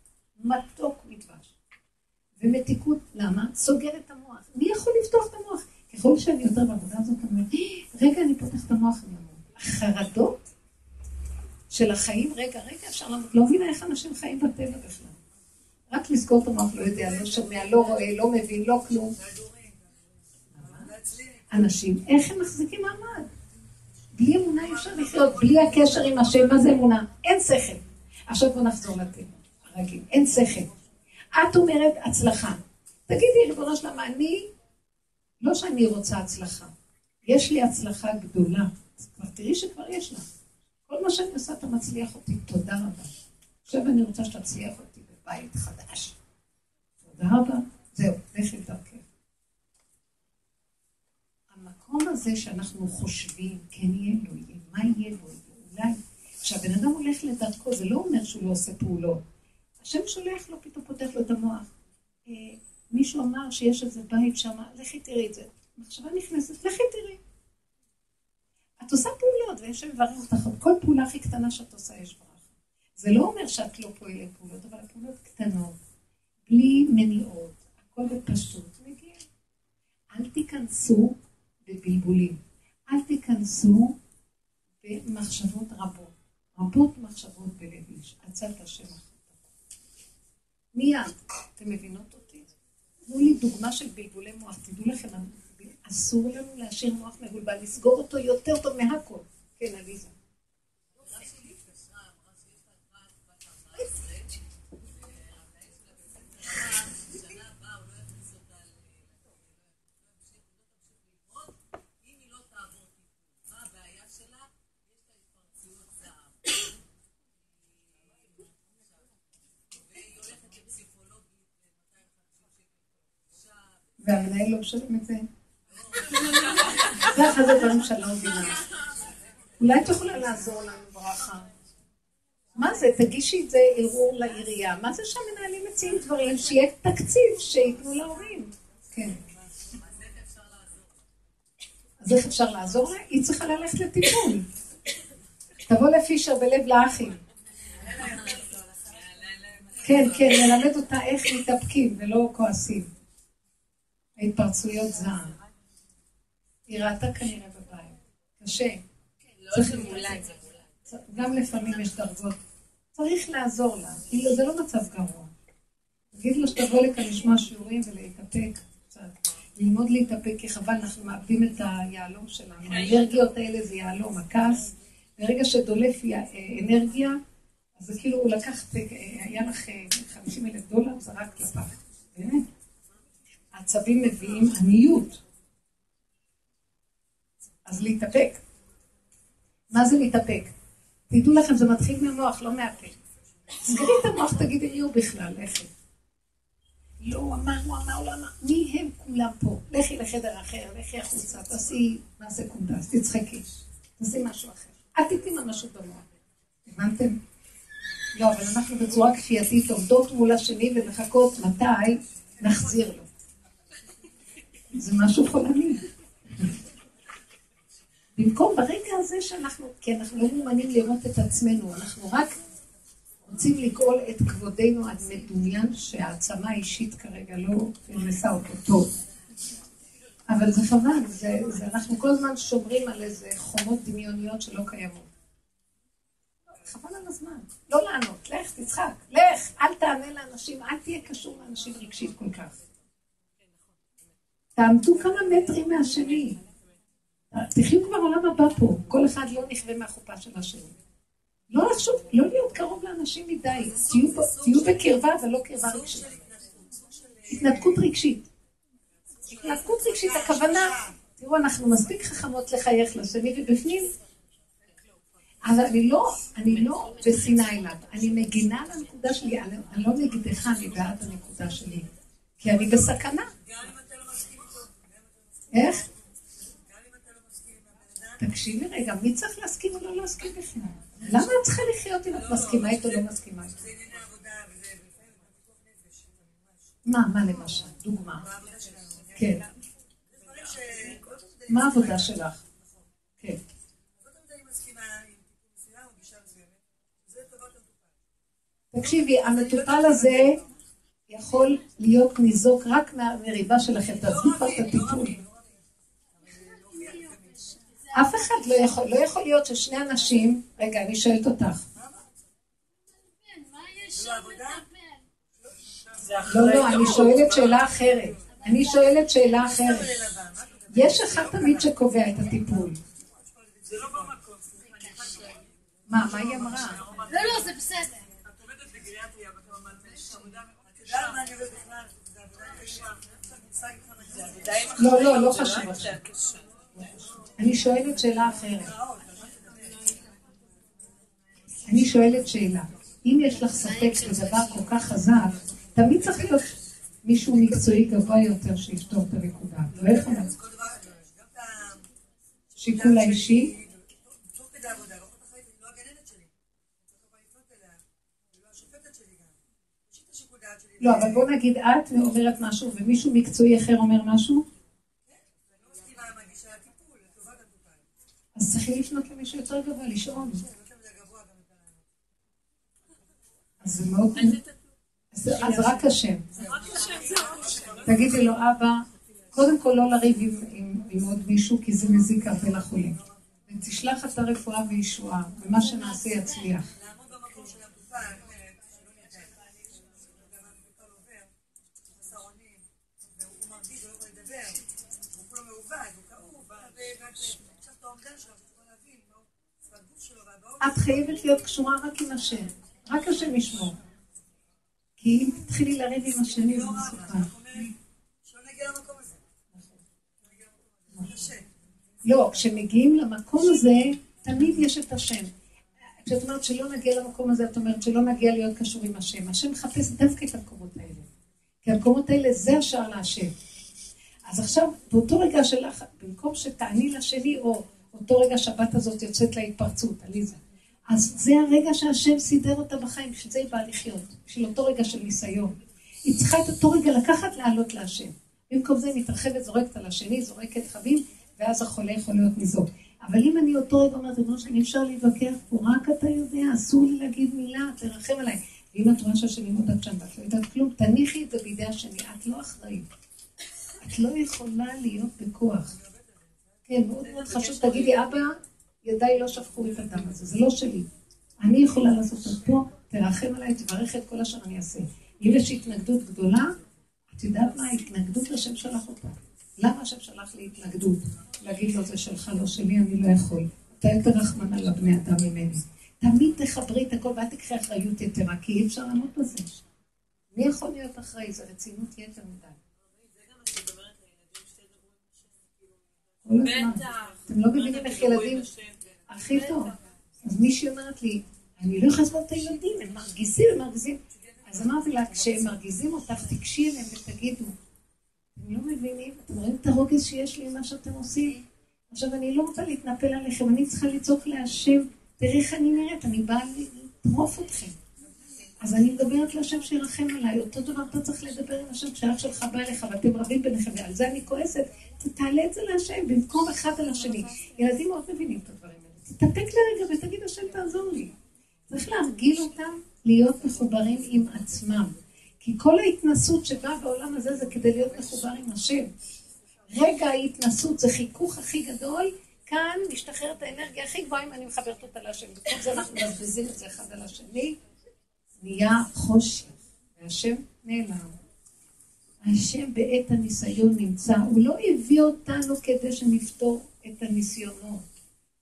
Speaker 1: מתוק מדבש. ומתיקות, למה? סוגר את המוח. מי יכול לפתוח את המוח? ככל שאני יותר בעבודה הזאת, אני אומרת, רגע, אני פותח את המוח, אני אומרת. החרדות של החיים, רגע, רגע, אפשר למות. לא מבינה איך אנשים חיים בטבע בכלל. רק לסגור את המוח, לא יודע, לא שומע, לא רואה, לא מבין, לא כלום. אנשים, איך הם מחזיקים מעמד? בלי אמונה אי אפשר לחיות, בלי הקשר עם השם, מה זה אמונה? אין שכל. עכשיו בוא נחזור לטבע, רגיל, אין שכל. את אומרת הצלחה. תגידי, ריבונו שלמה, אני, לא שאני רוצה הצלחה, יש לי הצלחה גדולה. כבר תראי שכבר יש לך. מה שאני עושה, אתה מצליח אותי, תודה רבה. עכשיו אני רוצה שתצליח אותי בבית חדש. תודה רבה. זהו, לכי דרכך. המקום הזה שאנחנו חושבים, כן יהיה לו, יהיה, מה יהיה לו, אולי. כשהבן אדם הולך לדרכו, זה לא אומר שהוא לא עושה פעולות. השם שולח לו, פתאום פותח לו את המוח. אה, מישהו אמר שיש איזה בית שם, לכי תראי את זה. מחשבה נכנסת, לכי תראי. את עושה פעולות, ויש מברך אותך, כל פעולה הכי קטנה שאת עושה יש ברכה. זה לא אומר שאת לא פועלת פעולות, אבל הפעולות קטנות, בלי מניעות, הכל בפשטות, מגיע. אל תיכנסו בבלבולים. אל תיכנסו במחשבות רבות. רבות מחשבות בלב איש. עצת השם מיד. אתם מבינות אותי? תנו לי דוגמה של בלבולי מוח. תדעו לכם, אסור לנו להשאיר מוח מבולבל, לסגור אותו יותר טוב מהכל. כן, עליזה. והמנהל לא משלם את זה. זה אחד הדברים שאני לא מבינה. אולי את יכולה לעזור לנו ברכה. מה זה? תגישי את זה ערעור לעירייה. מה זה שהמנהלים מציעים דברים? שיהיה תקציב שייתנו להורים. כן. אז איך אפשר לעזור לה? היא צריכה ללכת לטיפול. תבוא לפישר בלב לאחים. כן, כן, ללמד אותה איך מתאפקים ולא כועסים. ההתפרצויות זעם. היא ראתה כנראה בבית. קשה.
Speaker 2: לא זה מולד, זה מולד.
Speaker 1: גם לפעמים יש דרגות. צריך לעזור לה. כאילו, זה לא מצב גרוע. תגיד לה שתבוא לכאן לשמוע שיעורים ולהתאפק קצת. ללמוד להתאפק, כי חבל, אנחנו מאבדים את היהלום שלנו. האנרגיות האלה זה יהלום, הכעס. ברגע שדולף אנרגיה, אז זה כאילו, הוא לקח, היה לך 50 אלף דולר, זרק לפח. באמת. העצבים מביאים עניות. אז להתאפק. מה זה להתאפק? תדעו לכם, זה מתחיל מהמוח, לא מהפה. תסגרי את המוח, תגידי מי הוא בכלל, לכי. לא, הוא אמר, הוא אמר, הוא לא אמר. מי הם כולם פה? לכי לחדר אחר, לכי החוצה, תעשי מעשה קונדס, תצחקי. תעשי משהו אחר. אל תתני ממשות במוח. הבנתם? לא, אבל אנחנו בצורה כפייתית עומדות מול השני ומחכות מתי נחזיר לו. זה משהו חולני. במקום ברגע הזה שאנחנו, כי אנחנו לא מומנים לראות את עצמנו, אנחנו רק רוצים לגאול את כבודנו עד מדומיין שהעצמה האישית כרגע לא פרנסה אותו טוב. אבל זה חבל, זה, זה, אנחנו כל הזמן שומרים על איזה חומות דמיוניות שלא קיימות. חבל על הזמן. לא לענות, לך, תצחק, לך, אל תענה לאנשים, אל תהיה קשור לאנשים רגשית כל כך. תעמדו כמה מטרים מהשני. תחיו כבר עולם הבא פה, כל אחד לא נכווה מהחופה של השני. לא לחשוב, לא להיות קרוב לאנשים מדי, תהיו בקרבה, אבל לא קרבה רגשית. התנתקות רגשית. התנתקות רגשית, הכוונה, תראו, אנחנו מספיק חכמות לחייך לשני, ובפנים, אבל אני לא, אני לא בשנאה אליו, אני מגינה על הנקודה שלי, אני לא נגדך, אני בעד הנקודה שלי, כי אני בסכנה. איך? תקשיבי רגע, מי צריך להסכים או לא להסכים בכלל? למה את צריכה לחיות אם את מסכימה איתו או לא מסכימה איתו? מה, מה למשל? דוגמה. כן. מה העבודה שלך? כן. תקשיבי, המטופל הזה יכול להיות ניזוק רק מהמריבה שלכם, תעזבו כבר את הטיפול. אף אחד לא יכול, לא יכול להיות ששני אנשים, רגע, אני שואלת אותך. לא, לא, אני שואלת שאלה אחרת. אני שואלת שאלה אחרת. יש אחד תמיד שקובע את הטיפול. מה, מה היא אמרה?
Speaker 3: לא, לא, זה בסדר.
Speaker 1: לא, לא, לא חשוב עכשיו. אני שואלת שאלה אחרת. אני שואלת שאלה. אם יש לך ספק בדבר כל כך חזק, תמיד צריך להיות מישהו מקצועי גבוה יותר שיפתור את הנקודה. לא יכול להיות. שיקול האישי. לא, אבל בוא נגיד את אומרת משהו ומישהו מקצועי אחר אומר משהו. אז צריכים לפנות למישהו יותר גבוה, לשאול. אז זה מאוד... אז רק השם. תגידי לו, אבא, קודם כל לא לריב עם עוד מישהו, כי זה מזיק הרבה לחולים. ותשלח את הרפואה וישועה, ומה שנעשה יצליח. את חייבת להיות קשורה רק עם השם. רק השם ישמור. כי אם תתחילי לריב עם השני, זה מסוכן. לא, כשמגיעים למקום הזה, תמיד יש את השם. כשאת אומרת שלא נגיע למקום הזה, את אומרת שלא נגיע להיות קשור עם השם. השם מחפש דווקא את המקומות האלה. כי המקומות האלה זה השער להשם. אז עכשיו, באותו רגע שלך, במקום שתעני לשני, או אותו רגע שבת הזאת יוצאת להתפרצות, עליזה. אז זה הרגע שהשם סידר אותה בחיים, בשביל זה היא באה לחיות, בשביל אותו רגע של ניסיון. היא צריכה את אותו רגע לקחת לעלות להשם. במקום זה היא מתרחבת, זורקת על השני, זורקת חבים, ואז החולה יכול להיות ניזוק. אבל אם אני אותו רגע אומרת, ריבונו שאני אפשר להתווכח פה, רק אתה יודע, אסור לי להגיד מילה, תרחם עליי. ואם את רואה שהשני מודד שם ואת לא יודעת כלום, תניחי את זה בידי השני, את לא אחראית. את לא יכולה להיות בכוח. כן, מאוד מאוד חשוב, תגידי, אבא, ידיי לא שפכו את הדם הזה, זה לא שלי. אני יכולה לעשות את פה, תרחם עליי, תברך את כל אשר אני אעשה. אם יש התנגדות גדולה, את יודעת מה ההתנגדות השם שלח אותה. למה השם שלח לי התנגדות? להגיד לו, זה שלך, לא שלי, אני לא יכול. אתה יותר רחמן על הבני אדם ממני. תמיד תחברי את הכל ואל תקחי אחריות יתרה, כי אי אפשר לעמוד בזה. מי יכול להיות אחראי? זה רצינות יתר מדי. הזמן. אתם לא מבינים איך ילדים... הכי טוב. אז מישהי אומרת לי, אני לא יכולה לסבול את הילדים, הם מרגיזים, הם מרגיזים. אז אמרתי לה, כשהם מרגיזים אותך, תיגשי אליהם ותגידו, אתם לא מבינים? אתם רואים את הרוגז שיש לי עם מה שאתם עושים? עכשיו, אני לא רוצה להתנפל עליכם, אני צריכה לצעוק להשם, תראי איך אני נראית, אני באה לטרוף אתכם. אז אני מדברת להשם שירחם עליי, אותו דבר אתה צריך לדבר עם השם כשאח שלך בא אליך ואתם רבים ביניכם, ועל זה אני כועסת, תעלה את זה להשם במקום אחד על השני. ילדים מאוד מבינים את הדברים האלה. תתאפק לרגע ותגיד השם תעזור לי. צריך להרגיל אותם להיות מחוברים עם עצמם. כי כל ההתנסות שבאה בעולם הזה זה כדי להיות מחובר עם השם. רגע ההתנסות זה חיכוך הכי גדול, כאן משתחררת האנרגיה הכי גבוהה אם אני מחברת אותה להשם. בכל זה אנחנו מבזבזים את זה אחד על השני, נהיה חושך, והשם נעלם. השם בעת הניסיון נמצא, הוא לא הביא אותנו כדי שנפתור את הניסיונות,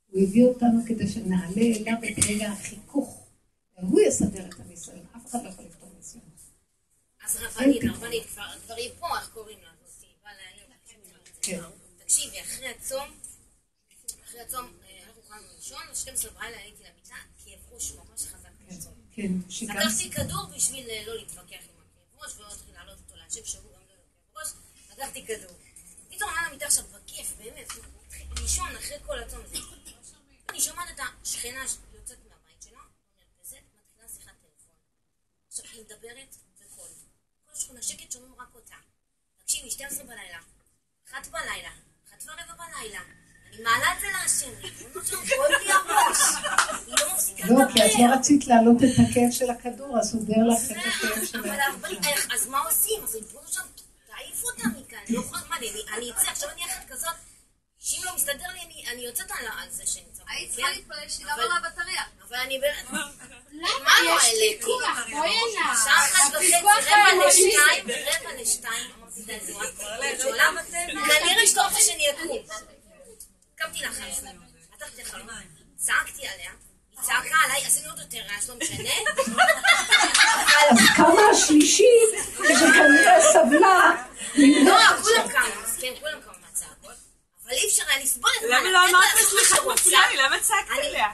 Speaker 1: הוא הביא אותנו כדי שנעלה אליו את רגע החיכוך, והוא יסדר את הניסיון, אף אחד לא יכול לפתור ניסיון.
Speaker 5: אז רבנית, רבנית, כבר היא פה, איך קוראים לה?
Speaker 1: כן.
Speaker 5: תקשיבי, אחרי הצום, אחרי הצום, אה, אנחנו קראנו ראשון, ב-12 בלילה הייתי למיטה, כאב ראש ממש.
Speaker 1: כן, שיקרת.
Speaker 5: לקחתי כדור בשביל אה, לא להתווכח עם הכאב ראש, ולא להתחיל להעלות אותו להשם שהוא גם לא יהיה ראש, לקחתי כדור. פתאום עלה למיטה עכשיו בכיף, באמת, התחיל לישון אחרי כל הצום הזה. אני שומעת את השכנה יוצאת מהבית שלה, מרפסת, מתחילה שיחת טלפון. עכשיו היא מדברת בקול. כל השכונה שקט, שומעים רק אותה. תקשיבי, 12 בלילה, אחת בלילה, אחת ורבע בלילה. מעלה את זה לי לא
Speaker 1: לא, כי את לא. רצית להעלות את הכאב של הכדור, אז הוא דר לך את הכאב של הכדור.
Speaker 5: אבל איך, אז מה עושים? אז ריבונו שלום, תעיף אותה מכאן. לא יכולה, מה, אני- אני אצא, עכשיו אני אחת כזאת, שאם לא מסתדר לי, אני- אני יוצאת על זה שנמצא.
Speaker 3: היית
Speaker 5: כן?
Speaker 3: צריכה להתפלל שילה
Speaker 5: אבל-
Speaker 3: בבטריה.
Speaker 5: אבל אני באמת...
Speaker 6: למה?
Speaker 5: מה לא
Speaker 6: יש
Speaker 5: העליתי?
Speaker 6: פיקוח, בואי הנה.
Speaker 5: שעה אחת וחצי, רבע. לשתיים, רבע לשתיים, כנראה שאתה רוצה שאני אקום. קמתי לחלום, פתחתי לחלום, צעקתי עליה, היא צעקה עליי, עשינו עוד יותר רעש, לא משנה,
Speaker 1: אז כמה השלישי, שכנראה סבלה,
Speaker 5: לא, כולם קמו, כן, כולם קמו מהצעקות, אבל אי אפשר היה לסבול את זה.
Speaker 2: למה לא אמרת לה את מפריעה לי, למה צעקת עליה?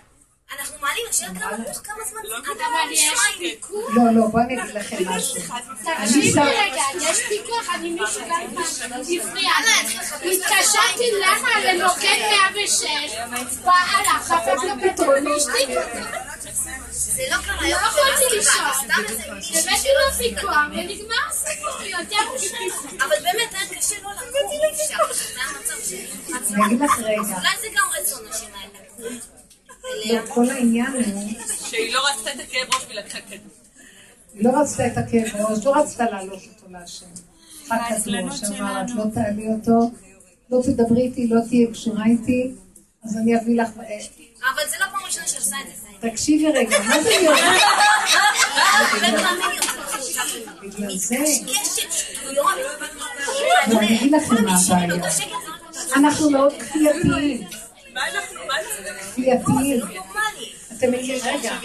Speaker 5: אנחנו מעלים, השאלה כמה תוך כמה זמן
Speaker 2: לא
Speaker 5: זה
Speaker 2: מבינה.
Speaker 5: אבל
Speaker 6: יש פיקוח.
Speaker 1: לא, לא, בואי אני אגיד לכם משהו. אני
Speaker 6: תקשיבי רגע, יש פיקוח, אני מישהו גם פעם הפריע לי. התקשרתי למה למוקד 106, בא הלך, חפף לפתרון והשתיק אותי.
Speaker 5: זה לא קרה,
Speaker 6: לא יכולתי
Speaker 5: זה לא
Speaker 6: לישון.
Speaker 5: סתם איזה מישהו
Speaker 6: הבאתי לו פיקוח ונגמר הסיפור, יותר.
Speaker 5: אבל באמת היה קשה לא לקום, אי אפשר, זה היה מצב שלי.
Speaker 1: אני אגיד לך רגע,
Speaker 5: אולי זה גם רצון השם היה לקום. אליה.
Speaker 1: לא, כל העניין הוא,
Speaker 2: שהיא לא רצתה את הכאב ראש ולקחה כדור.
Speaker 1: היא לא רצתה את הכאב ראש, לא רצתה להעלות אותו להשם. הכדור שאמר, את לא תעלי אותו, לא תדברי איתי, לא תהיה קשורה איתי, אז אני אביא לך... אה,
Speaker 5: אבל זה לא פעם ראשונה שעושה את זה.
Speaker 1: תקשיבי רגע, מה זה
Speaker 5: את זה.
Speaker 1: בגלל זה. לא, אני אגיד לכם מה הבעיה. אנחנו מאוד כפייתיים,
Speaker 5: לא נורמלי.
Speaker 1: אתם מכירים, רגע,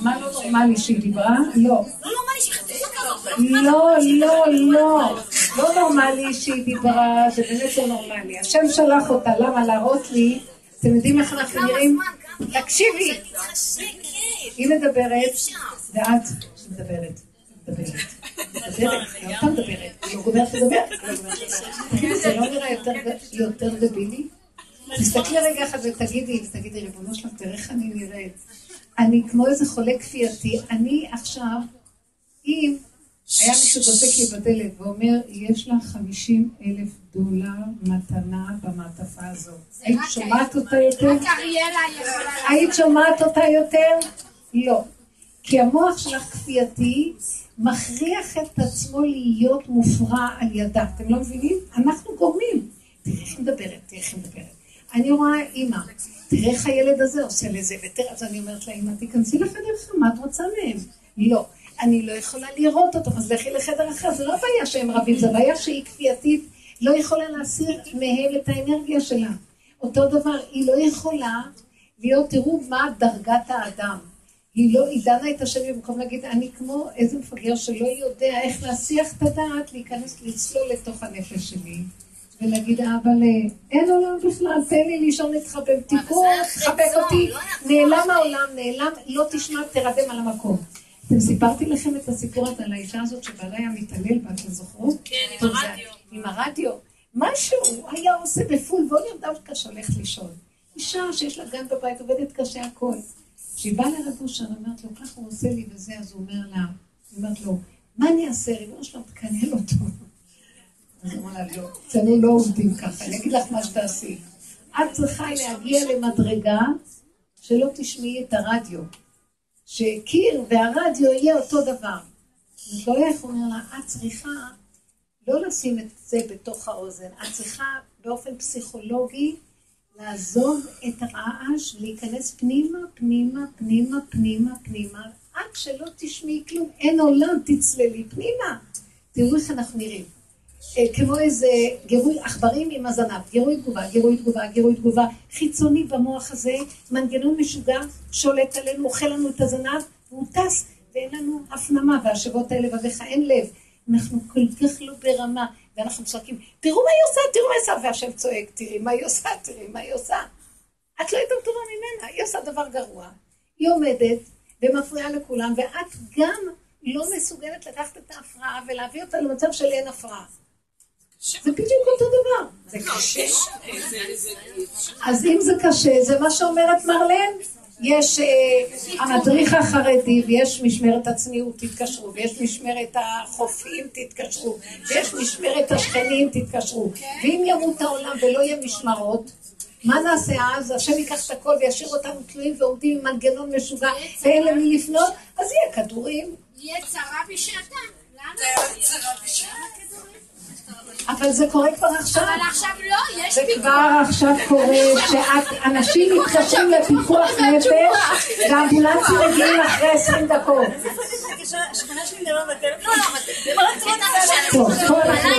Speaker 1: מה לא נורמלי שהיא דיברה? לא.
Speaker 5: לא.
Speaker 1: לא, לא, לא. לא נורמלי שהיא דיברה, זה באמת לא נורמלי. השם שלח אותה, למה? להראות לי, אתם יודעים איך אנחנו נראים? תקשיבי. היא מדברת. ואת מדברת. מדברת. מדברת, היא אותה מדברת. היא לא גומרת לדבר. <laughs> היא לא זה לא נראה יותר דבילי? תסתכלי רגע אחד ותגידי, ותגידי, ריבונו שלום, תראה איך אני נראית. אני כמו איזה חולה כפייתי. אני עכשיו, אם היה מישהו דופק לי בדלת ואומר, יש לך 50 אלף דולר מתנה במעטפה הזאת. היית שומעת אותה יותר?
Speaker 6: רק אריאלה יכולה...
Speaker 1: היית שומעת אותה יותר? לא. כי המוח שלך כפייתי מכריח את עצמו להיות מופרע על ידה. אתם לא מבינים? אנחנו גורמים. תראי איך היא מדברת, תראי איך היא מדברת. אני רואה אימא, תראה איך הילד הזה עושה לזה, ותראה, אז אני אומרת לאימא, תיכנסי לחדר אחר, מה את רוצה מהם? לא. אני לא יכולה לראות אותם, אז לכי לחדר אחר. זה לא בעיה שהם רבים, זה בעיה שהיא כפייתית, לא יכולה להסיר מהם את האנרגיה שלה. אותו דבר, היא לא יכולה להיות, תראו מה דרגת האדם. היא לא, היא דנה את השם במקום להגיד, אני כמו איזה מפגר שלא יודע איך להסיח את הדעת, להיכנס, לצלול לתוך הנפש שלי. ולהגיד, אבל אה, אין עולם בכלל, תן לי לישון איתך במתיקות, תחבק אותי, נעלם העולם, נעלם, לא תשמע, תרדם על המקום. אתם סיפרתי לכם את הסיפור הזה על האישה הזאת שבעלה היה מתעלל בה, אתם זוכרות?
Speaker 4: כן, עם הרדיו.
Speaker 1: עם הרדיו. משהו היה עושה בפול ווליום דווקא שהולכת לישון. אישה שיש לה גן בבית, עובדת קשה הכל. כשהיא באה לרב אושר, אומרת לו, ככה הוא עושה לי וזה, אז הוא אומר לה, היא אומרת לו, מה אני אעשה? ריבונו שלום, תקנל אותו. אז הוא אומר לה, לא, אצלנו לא עובדים ככה, אני אגיד לך מה שתעשי. את צריכה להגיע למדרגה שלא תשמעי את הרדיו. שקיר והרדיו יהיה אותו דבר. אז לא איך הוא אומר לה, את צריכה לא לשים את זה בתוך האוזן, את צריכה באופן פסיכולוגי לעזוב את הרעש, להיכנס פנימה, פנימה, פנימה, פנימה, פנימה, עד שלא תשמעי כלום, אין עולם, תצללי פנימה. תראו איך אנחנו נראים. אה, כמו איזה גירוי עכברים עם הזנב, גירוי תגובה, גירוי תגובה, גירוי תגובה, חיצוני במוח הזה, מנגנון משוגע, שולט עלינו, אוכל לנו את הזנב, והוא טס, ואין לנו הפנמה, והשבות האלה בביך אין לב. אנחנו כל כך לא ברמה, ואנחנו צועקים, תראו מה היא עושה, תראו מה היא עושה, והשם צועק, תראי מה היא עושה, תראי מה היא עושה. את לא יותר טובה ממנה, היא עושה דבר גרוע. היא עומדת ומפריעה לכולם, ואת גם לא מסוגלת לקחת את ההפרעה ולהביא אותה למצב של אין הפרעה. זה בדיוק אותו דבר. זה קשה. אז אם זה קשה, זה מה שאומרת מרלן. יש uh, המדריך החרדי, ויש משמרת הצניעות, תתקשרו, ויש משמרת החופים, תתקשרו, ויש משמרת השכנים, תתקשרו. ואם ימות העולם ולא יהיה משמרות, מה נעשה אז? השם ייקח את הכל וישאיר אותנו תלויים ועומדים עם מנגנון משוגע, ואין למי לפנות, אז יהיה כדורים.
Speaker 6: יהיה צרה בשעתה. למה?
Speaker 5: צרה בשעתה.
Speaker 1: אבל זה קורה כבר עכשיו.
Speaker 6: אבל עכשיו לא, יש
Speaker 1: זה
Speaker 6: פיקוח.
Speaker 1: כבר עכשיו קורה, שאנשים מתקשרים לפיקוח נפש, והאמבולנסים מגיעים אחרי 20 דקות.
Speaker 5: השכנה שלי מדברת בטלפון.
Speaker 1: טוב, פה אנחנו...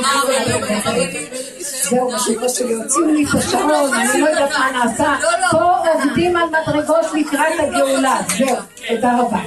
Speaker 1: זהו, משהו שלי, הוציאו לי את השעון, אני לא יודעת מה נעשה. פה עובדים על מדרגות לקראת הגאולה. זהו, תודה רבה.